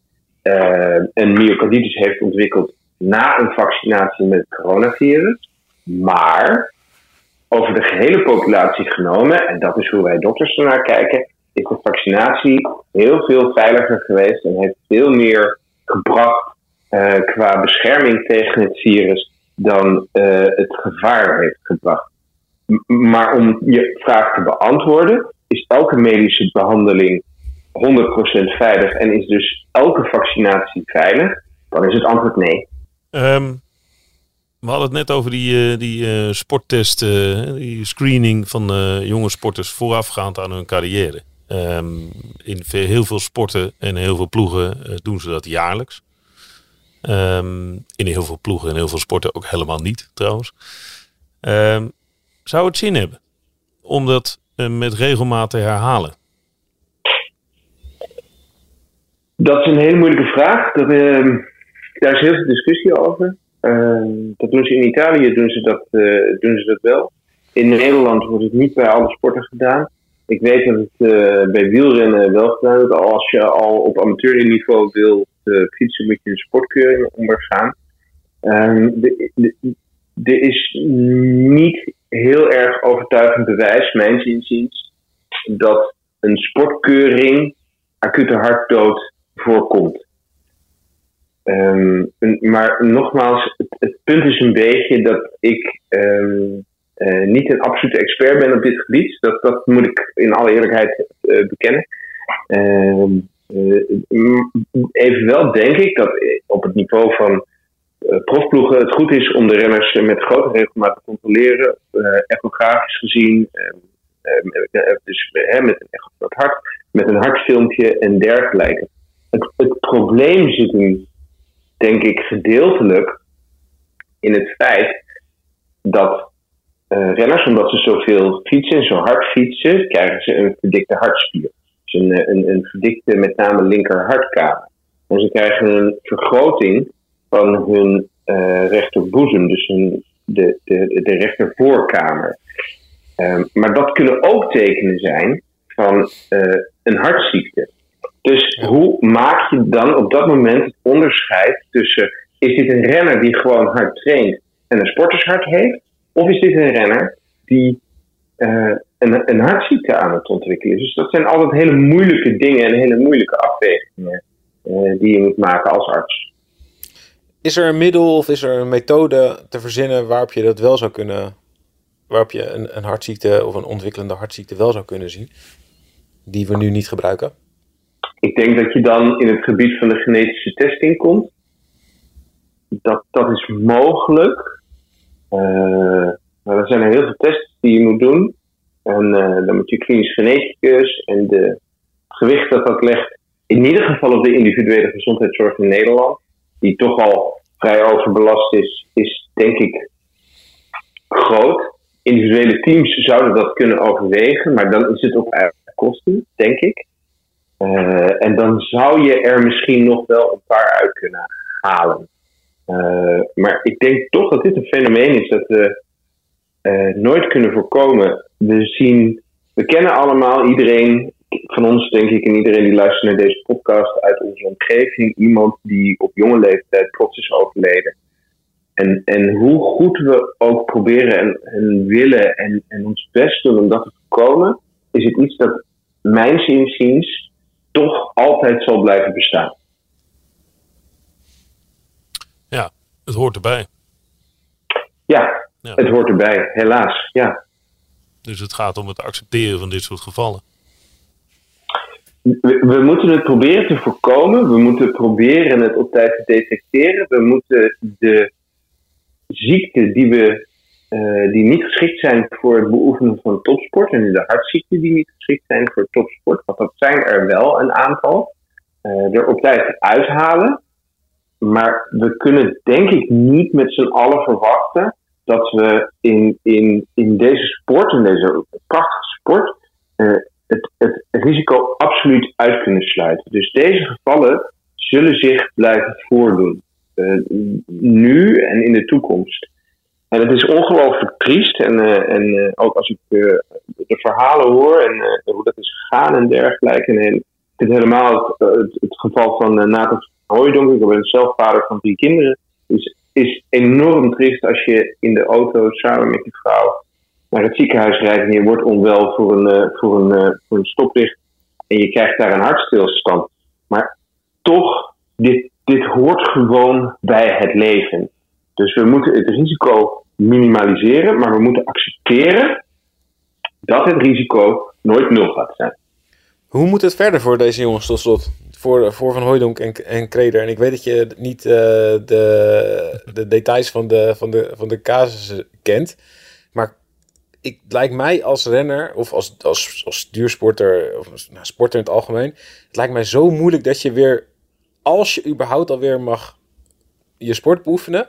een myocarditis heeft ontwikkeld na een vaccinatie met het coronavirus. Maar over de gehele populatie genomen, en dat is hoe wij dokters ernaar kijken, is de vaccinatie heel veel veiliger geweest en heeft veel meer gebracht uh, qua bescherming tegen het virus dan uh, het gevaar heeft gebracht. Maar om je vraag te beantwoorden, is elke medische behandeling 100% veilig en is dus elke vaccinatie veilig? Dan is het antwoord nee. Um, we hadden het net over die, uh, die uh, sporttest, uh, die screening van jonge sporters voorafgaand aan hun carrière. Um, in veel, heel veel sporten en heel veel ploegen doen ze dat jaarlijks. Um, in heel veel ploegen en heel veel sporten ook helemaal niet trouwens. zou het zin hebben om dat met regelmaat te herhalen? Dat is een hele moeilijke vraag. Dat, daar is heel veel discussie over. Uh, dat doen ze in Italië, doen ze dat, uh, doen ze dat wel. In Nederland wordt het niet bij alle sporten gedaan. Ik weet dat het uh, bij wielrennen wel gedaan wordt. Als je al op amateurniveau wil fietsen, moet je een sportkeuring ondergaan. Ehm, er is niet heel erg overtuigend bewijs, mijns inziens, dat een sportkeuring acute hartdood voorkomt. Um, maar nogmaals, het, punt is een beetje dat ik um, uh, niet een absolute expert ben op dit gebied. Dat, dat moet ik in alle eerlijkheid uh, bekennen. Um, uh, evenwel denk ik dat op het niveau van profploegen het goed is om de renners met grote regelmaat te controleren, echografisch gezien. dus met een hart, met een hartfilmpje en dergelijke. Het probleem zit in denk ik gedeeltelijk in het feit dat eh, renners, omdat ze zoveel fietsen en zo hard fietsen, krijgen ze een verdikte hartspier. Dus een, eh, een, een verdikte, met name linker hartkamer. En ze krijgen een vergroting van hun uh, rechterboezem, dus hun, de, de, de rechtervoorkamer. Um, maar dat kunnen ook tekenen zijn van een hartziekte. Dus hoe maak je dan op dat moment het onderscheid tussen: is dit een renner die gewoon hard traint en een sportershart heeft? Of is dit een renner die uh, een, een hartziekte aan het ontwikkelen is? Dus dat zijn altijd hele moeilijke dingen en hele moeilijke afwegingen uh, die je moet maken als arts. Is er een middel of is er een methode te verzinnen waarop je dat wel zou kunnen, waarop je een, een hartziekte of een ontwikkelende hartziekte wel zou kunnen zien, die we nu niet gebruiken? Ik denk dat je dan in het gebied van de genetische testing komt. Dat, dat is mogelijk. Uh, maar er zijn heel veel tests die je moet doen. En uh, dan moet je klinisch geneticus en de gewicht dat dat legt, in ieder geval op de individuele gezondheidszorg in Nederland, die toch al vrij overbelast is, is denk ik groot. Individuele teams zouden dat kunnen overwegen, maar dan is het op eigen kosten, denk ik. Uh, en dan zou je er misschien nog wel een paar uit kunnen halen. Uh, maar ik denk toch dat dit een fenomeen is dat we uh, nooit kunnen voorkomen. We zien, we kennen allemaal iedereen van ons, denk ik, en iedereen die luistert naar deze podcast uit onze omgeving, iemand die op jonge leeftijd plots is overleden. En, en hoe goed we ook proberen en, en willen en, en ons best doen om dat te voorkomen, is het iets dat mijns inziens toch altijd zal blijven bestaan. Ja, het hoort erbij. Ja, ja, het hoort erbij, helaas. Ja. Dus het gaat om het accepteren van dit soort gevallen. We, we, moeten het proberen te voorkomen. We moeten proberen het op tijd te detecteren. We moeten de ziekten die, we, uh, die niet geschikt zijn voor het beoefenen van topsport en de hartziekten die niet geschikt zijn voor topsport, want dat zijn er wel een aantal, uh, er op tijd uithalen. Maar we kunnen denk ik niet met z'n allen verwachten dat we in, in, in deze sport, in deze prachtige sport, uh, het, het risico absoluut uit kunnen sluiten. Dus deze gevallen zullen zich blijven voordoen. Nu en in de toekomst. En het is ongelooflijk triest. En, uh, en uh, ook als ik de verhalen hoor en hoe dat is gegaan en dergelijke. En vind helemaal het, het, het geval van Nathan Hooijdonk. Ik ben zelf vader van drie kinderen. Dus is enorm triest als je in de auto samen met je vrouw naar het ziekenhuis rijdt en je wordt onwel voor een, voor een, voor een stoplicht en je krijgt daar een hartstilstand. Maar toch, dit, dit hoort gewoon bij het leven. Dus we moeten het risico minimaliseren, maar we moeten accepteren dat het risico nooit nul gaat zijn. Hoe moet het verder voor deze jongens tot slot? Voor, voor Van Hooijdonk en, en Kreder. En ik weet dat je niet uh, de, de details van de, van, de, van de casussen kent. Maar ik, lijkt mij als renner of als, als, als duursporter of nou, sporter in het algemeen. Het lijkt mij zo moeilijk dat je weer, als je überhaupt alweer mag je sport beoefenen.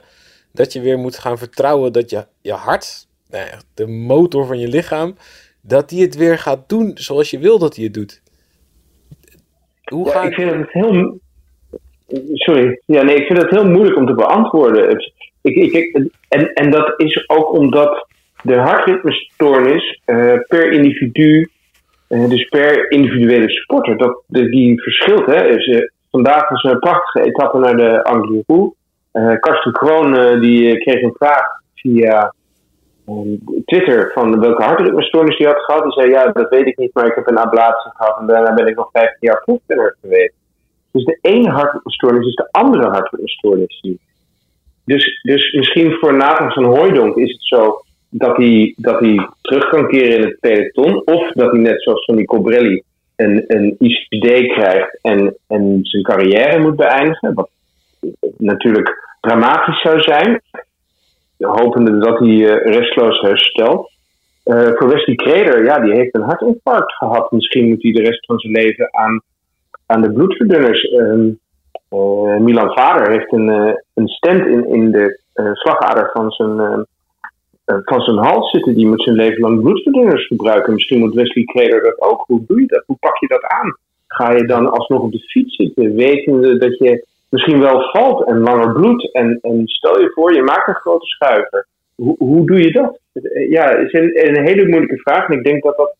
Dat je weer moet gaan vertrouwen dat je, je hart, nou ja, de motor van je lichaam, dat die het weer gaat doen zoals je wil dat hij het doet. Hoe ja, ik vind het heel. Sorry. Ja, nee, ik vind het heel moeilijk om te beantwoorden. Ik, ik, en, en dat is ook omdat de hartritmestoornis uh, per individu, uh, dus per individuele sporter, dat, die verschilt. Hè. Dus, uh, vandaag was een prachtige etappe naar de Angliru. Uh, Karsten Kroon die kreeg een vraag via Twitter van welke hartritmestoornis hij had gehad. Die zei, ja, dat weet ik niet, maar ik heb een ablatie gehad en daarna ben ik nog 15 jaar proefrenner geweest. Dus de ene hartritmestoornis is de andere hartritmestoornis. Dus, dus misschien voor Nathan van Hooijdonk is het zo dat hij, dat hij terug kan keren in het peloton. Of dat hij net zoals Sonny Cobrelli een, een ICD krijgt en, en zijn carrière moet beëindigen. Wat natuurlijk dramatisch zou zijn hopende dat hij uh, restloos herstelt. Uh, voor Wesley Kreder, ja, die heeft een hartinfarct gehad. Misschien moet hij de rest van zijn leven aan, aan de bloedverdunners. Uh, Milan Vader heeft een, een stent in, in de slagader van zijn, eh, van zijn hals zitten. Die moet zijn leven lang bloedverdunners gebruiken. Misschien moet Wesley Kreder dat ook. Hoe doe je dat? Hoe pak je dat aan? Ga je dan alsnog op de fiets zitten, wetende dat je misschien wel valt en langer bloed? En, en stel je voor, je maakt een grote schuiver. Hoe, hoe doe je dat? Ja, het is een, een hele moeilijke vraag. En ik denk dat dat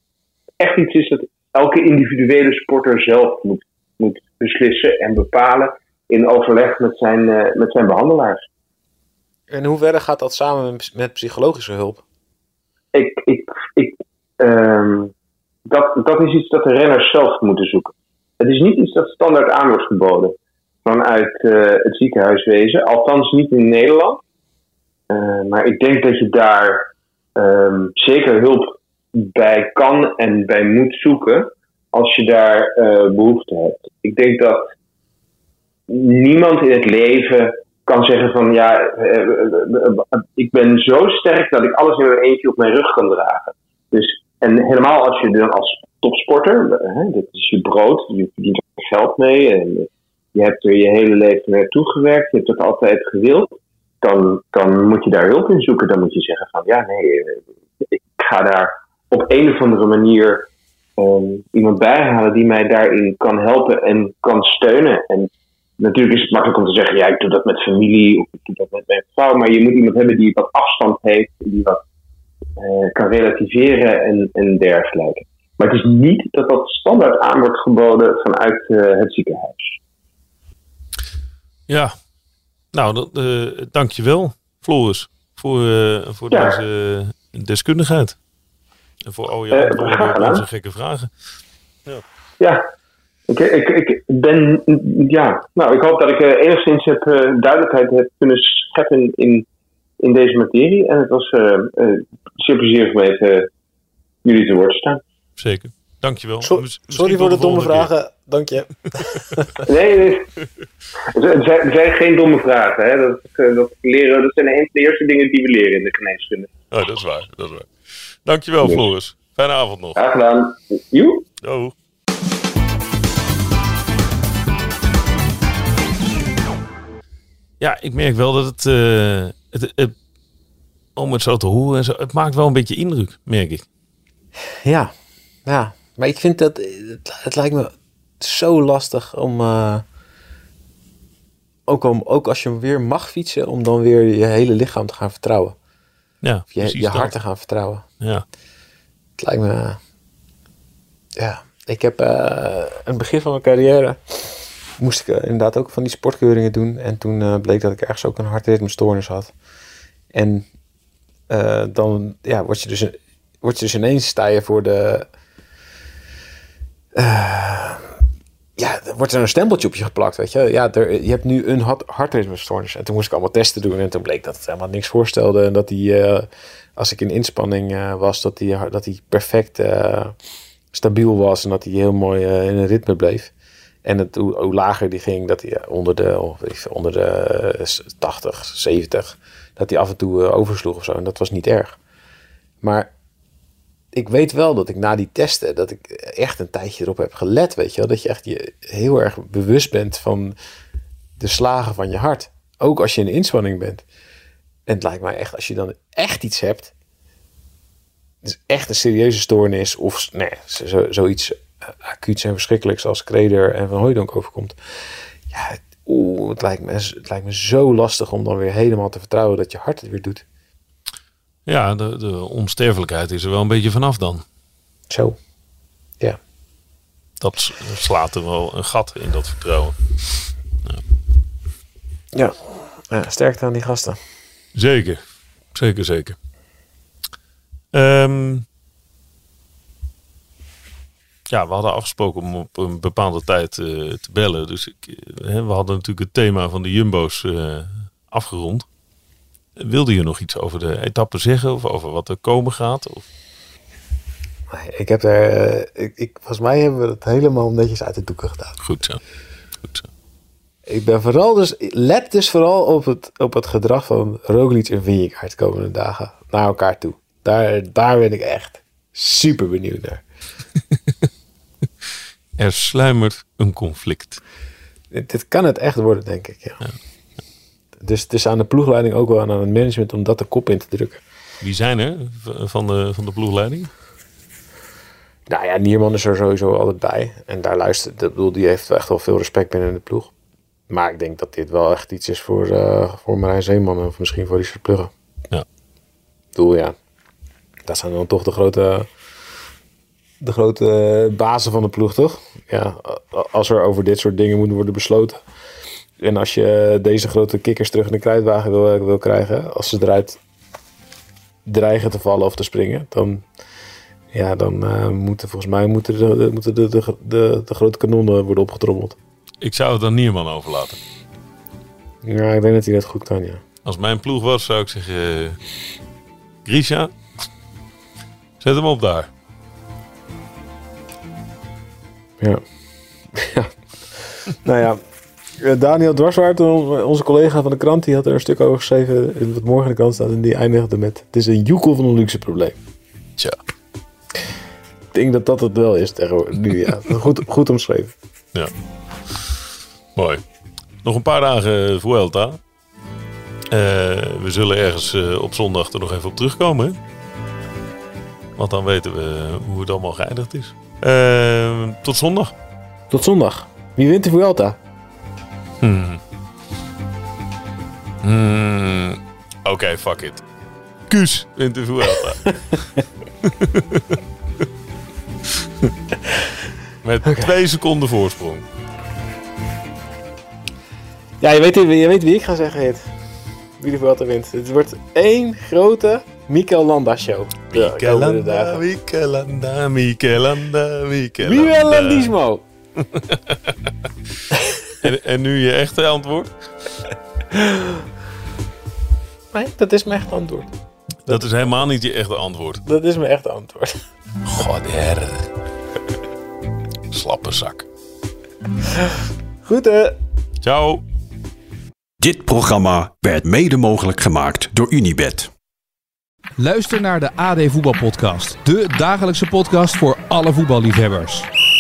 echt iets is dat elke individuele sporter zelf moet, moet beslissen en bepalen in overleg met zijn, eh, met zijn behandelaars. In hoeverre gaat dat samen met, met psychologische hulp? Ik, ik, ik, ehm, dat, dat is iets dat de renners zelf moeten zoeken. Het is niet iets dat standaard aan wordt geboden vanuit eh, het ziekenhuiswezen, althans niet in Nederland. Eh, maar ik denk dat je daar ehm, zeker hulp bij kan en bij moet zoeken als je daar eh, behoefte hebt. Ik denk dat niemand in het leven kan zeggen van ja, ik ben zo sterk dat ik alles in mijn eentje op mijn rug kan dragen. Dus, en helemaal als je dan als topsporter, hè, dit is je brood, je verdient er geld mee en je hebt er je hele leven naartoe gewerkt, je hebt het altijd gewild, dan, dan moet je daar hulp in zoeken. Dan moet je zeggen van ja, nee, ik ga daar op een of andere manier um, iemand bijhalen die mij daarin kan helpen en kan steunen. En natuurlijk is het makkelijk om te zeggen, ja, ik doe dat met familie of ik doe dat met mijn vrouw, maar je moet iemand hebben die wat afstand heeft, die wat uh, kan relativeren en, en dergelijke. Maar het is niet dat dat standaard aan wordt geboden vanuit uh, het ziekenhuis. Ja, nou, dat, uh, dankjewel, Floris, voor, voor ja. deze deskundigheid. En voor al je Eh, antwoorden graag op gedaan. onze gekke vragen. Ja, ik, ik, ik ben, ja, nou, ik hoop dat ik eh, enigszins heb, eh, duidelijkheid heb kunnen scheppen in, in deze materie. En het was eh eh, zeer plezierig om jullie te woord te staan. Zeker. Dankjewel. So- sorry voor de domme keer. vragen, dank je. Nee, nee. Er zijn, zijn geen domme vragen. Hè? Dat, eh, dat, leren, dat zijn een van de eerste dingen die we leren in de geneeskunde. Oh, dat is waar. Dat is waar. Dankjewel. Floris. Fijne avond nog. Graag gedaan. Joe. Doeg. Ja, ik merk wel dat het, eh, het, het- om het zo te horen, en zo, het maakt wel een beetje indruk, merk ik. Ja, ja. Maar ik vind dat, het, het lijkt me zo lastig om, eh, ook, om, ook als je weer mag fietsen, om dan weer je hele lichaam te gaan vertrouwen. Ja, Of je, je dat. hart te gaan vertrouwen. Ja, Het lijkt me, ja. Ik heb eh, aan het begin van mijn carrière, moest ik eh, inderdaad ook van die sportkeuringen doen. En toen bleek dat ik ergens ook een hartritmestoornis had. En dan ja, word, je dus, word je dus ineens sta je voor de... ja, er wordt er een stempeltje op je geplakt, weet je. Ja, er, je hebt nu een hart, hartritmestoornis. En toen moest ik allemaal testen doen. En toen bleek dat het helemaal niks voorstelde. En dat die, eh, als ik in inspanning eh, was, dat die, dat die perfect eh, stabiel was. En dat hij heel mooi in een ritme bleef. En het, hoe, lager die ging, dat hij onder de, of veel, onder de eh, 80, 70, dat hij af en toe oversloeg of zo. En dat was niet erg. Maar ik weet wel dat ik na die testen, dat ik echt een tijdje erop heb gelet, weet je wel. Dat je echt je heel erg bewust bent van de slagen van je hart. Ook als je in inspanning bent. En het lijkt mij echt, als je dan echt iets hebt, dus echt een serieuze stoornis of nee, zo, zoiets eh, acuuts en verschrikkelijks als Kreder en Van Hooijdonk overkomt. Ja, het, lijkt me, het lijkt me zo lastig om dan weer helemaal te vertrouwen dat je hart het weer doet. Ja de, de onsterfelijkheid is er wel een beetje vanaf dan. Zo. Ja. Dat slaat er wel een gat in dat vertrouwen. Ja. ja sterkte aan die gasten. Zeker, zeker, zeker. Ehm, ja, we hadden afgesproken om op een bepaalde tijd eh, te bellen. Dus ik, eh, we hadden natuurlijk het thema van de Jumbo's eh, afgerond. Wilde je nog iets over de etappe zeggen of over wat er komen gaat? Of? Nee, Ik heb er, eh, ik, ik, volgens mij hebben we het helemaal netjes uit de doeken gedaan. Goed zo. Goed zo. Ik ben vooral dus, let dus vooral op het, op het gedrag van Roglic en Vingegaard de komende dagen naar elkaar toe. Daar, daar ben ik echt super benieuwd naar. Er sluimert een conflict. Dit, dit kan het echt worden, denk ik. Ja. Dus het is aan de ploegleiding ook wel en aan het management om dat de kop in te drukken. Wie zijn er van de, van de ploegleiding? Nou ja, Nierman is er sowieso altijd bij. En daar luistert, ik bedoel, die heeft echt wel veel respect binnen de ploeg. Maar ik denk dat dit wel echt iets is voor, eh voor Marijn Zeeman of misschien voor Richard Plugge. Ja. Ik bedoel, ja, dat zijn dan toch de grote, de grote bazen van de ploeg, toch? Ja, als er over dit soort dingen moet worden besloten. En als je deze grote kikkers terug in de kruidwagen wil, wil krijgen, als ze eruit dreigen te vallen of te springen, dan, ja, dan eh, moeten volgens mij moeten de, moeten de, de, de, de grote kanonnen worden opgetrommeld. Ik zou het aan Nierman overlaten. Ja, ik denk dat hij dat goed kan, ja. Als mijn ploeg was, zou ik zeggen... eh, Grisha, zet hem op daar. Ja. ja. nou ja, eh, Daniel Dwarswaard, on- onze collega van de krant, die had er een stuk over geschreven, in wat morgen in de krant staat, en die eindigde met, het is een joekel van een luxe probleem. Tja. Ik denk dat dat het wel is tegenwoordig, nu ja. Goed, goed omschreven. Ja. Mooi. Nog een paar dagen Vuelta. Eh, we zullen ergens eh, op zondag er nog even op terugkomen. Hè? Want dan weten we hoe het allemaal geëindigd is. Eh, tot zondag. Tot zondag. Wie wint de Vuelta? Hmm. Hmm. Oké, fuck it. Kuus wint de Vuelta. Met twee seconden voorsprong. Ja, je weet, je weet wie ik ga zeggen, Hit. Wie de Vuelta wint. Het wordt één grote Mikel Landa show. Dagen. Michelanda, Michelanda, Michelanda. Viva Landismo! En, en nu je echte antwoord? Nee, dat is mijn echte antwoord. Dat is helemaal niet je echte antwoord. Dat is mijn echte antwoord. Goder. Slappe zak. Goed, hè? Ciao. Dit programma werd mede mogelijk gemaakt door Unibed. Luister naar de AD Voetbalpodcast. De dagelijkse podcast voor alle voetballiefhebbers.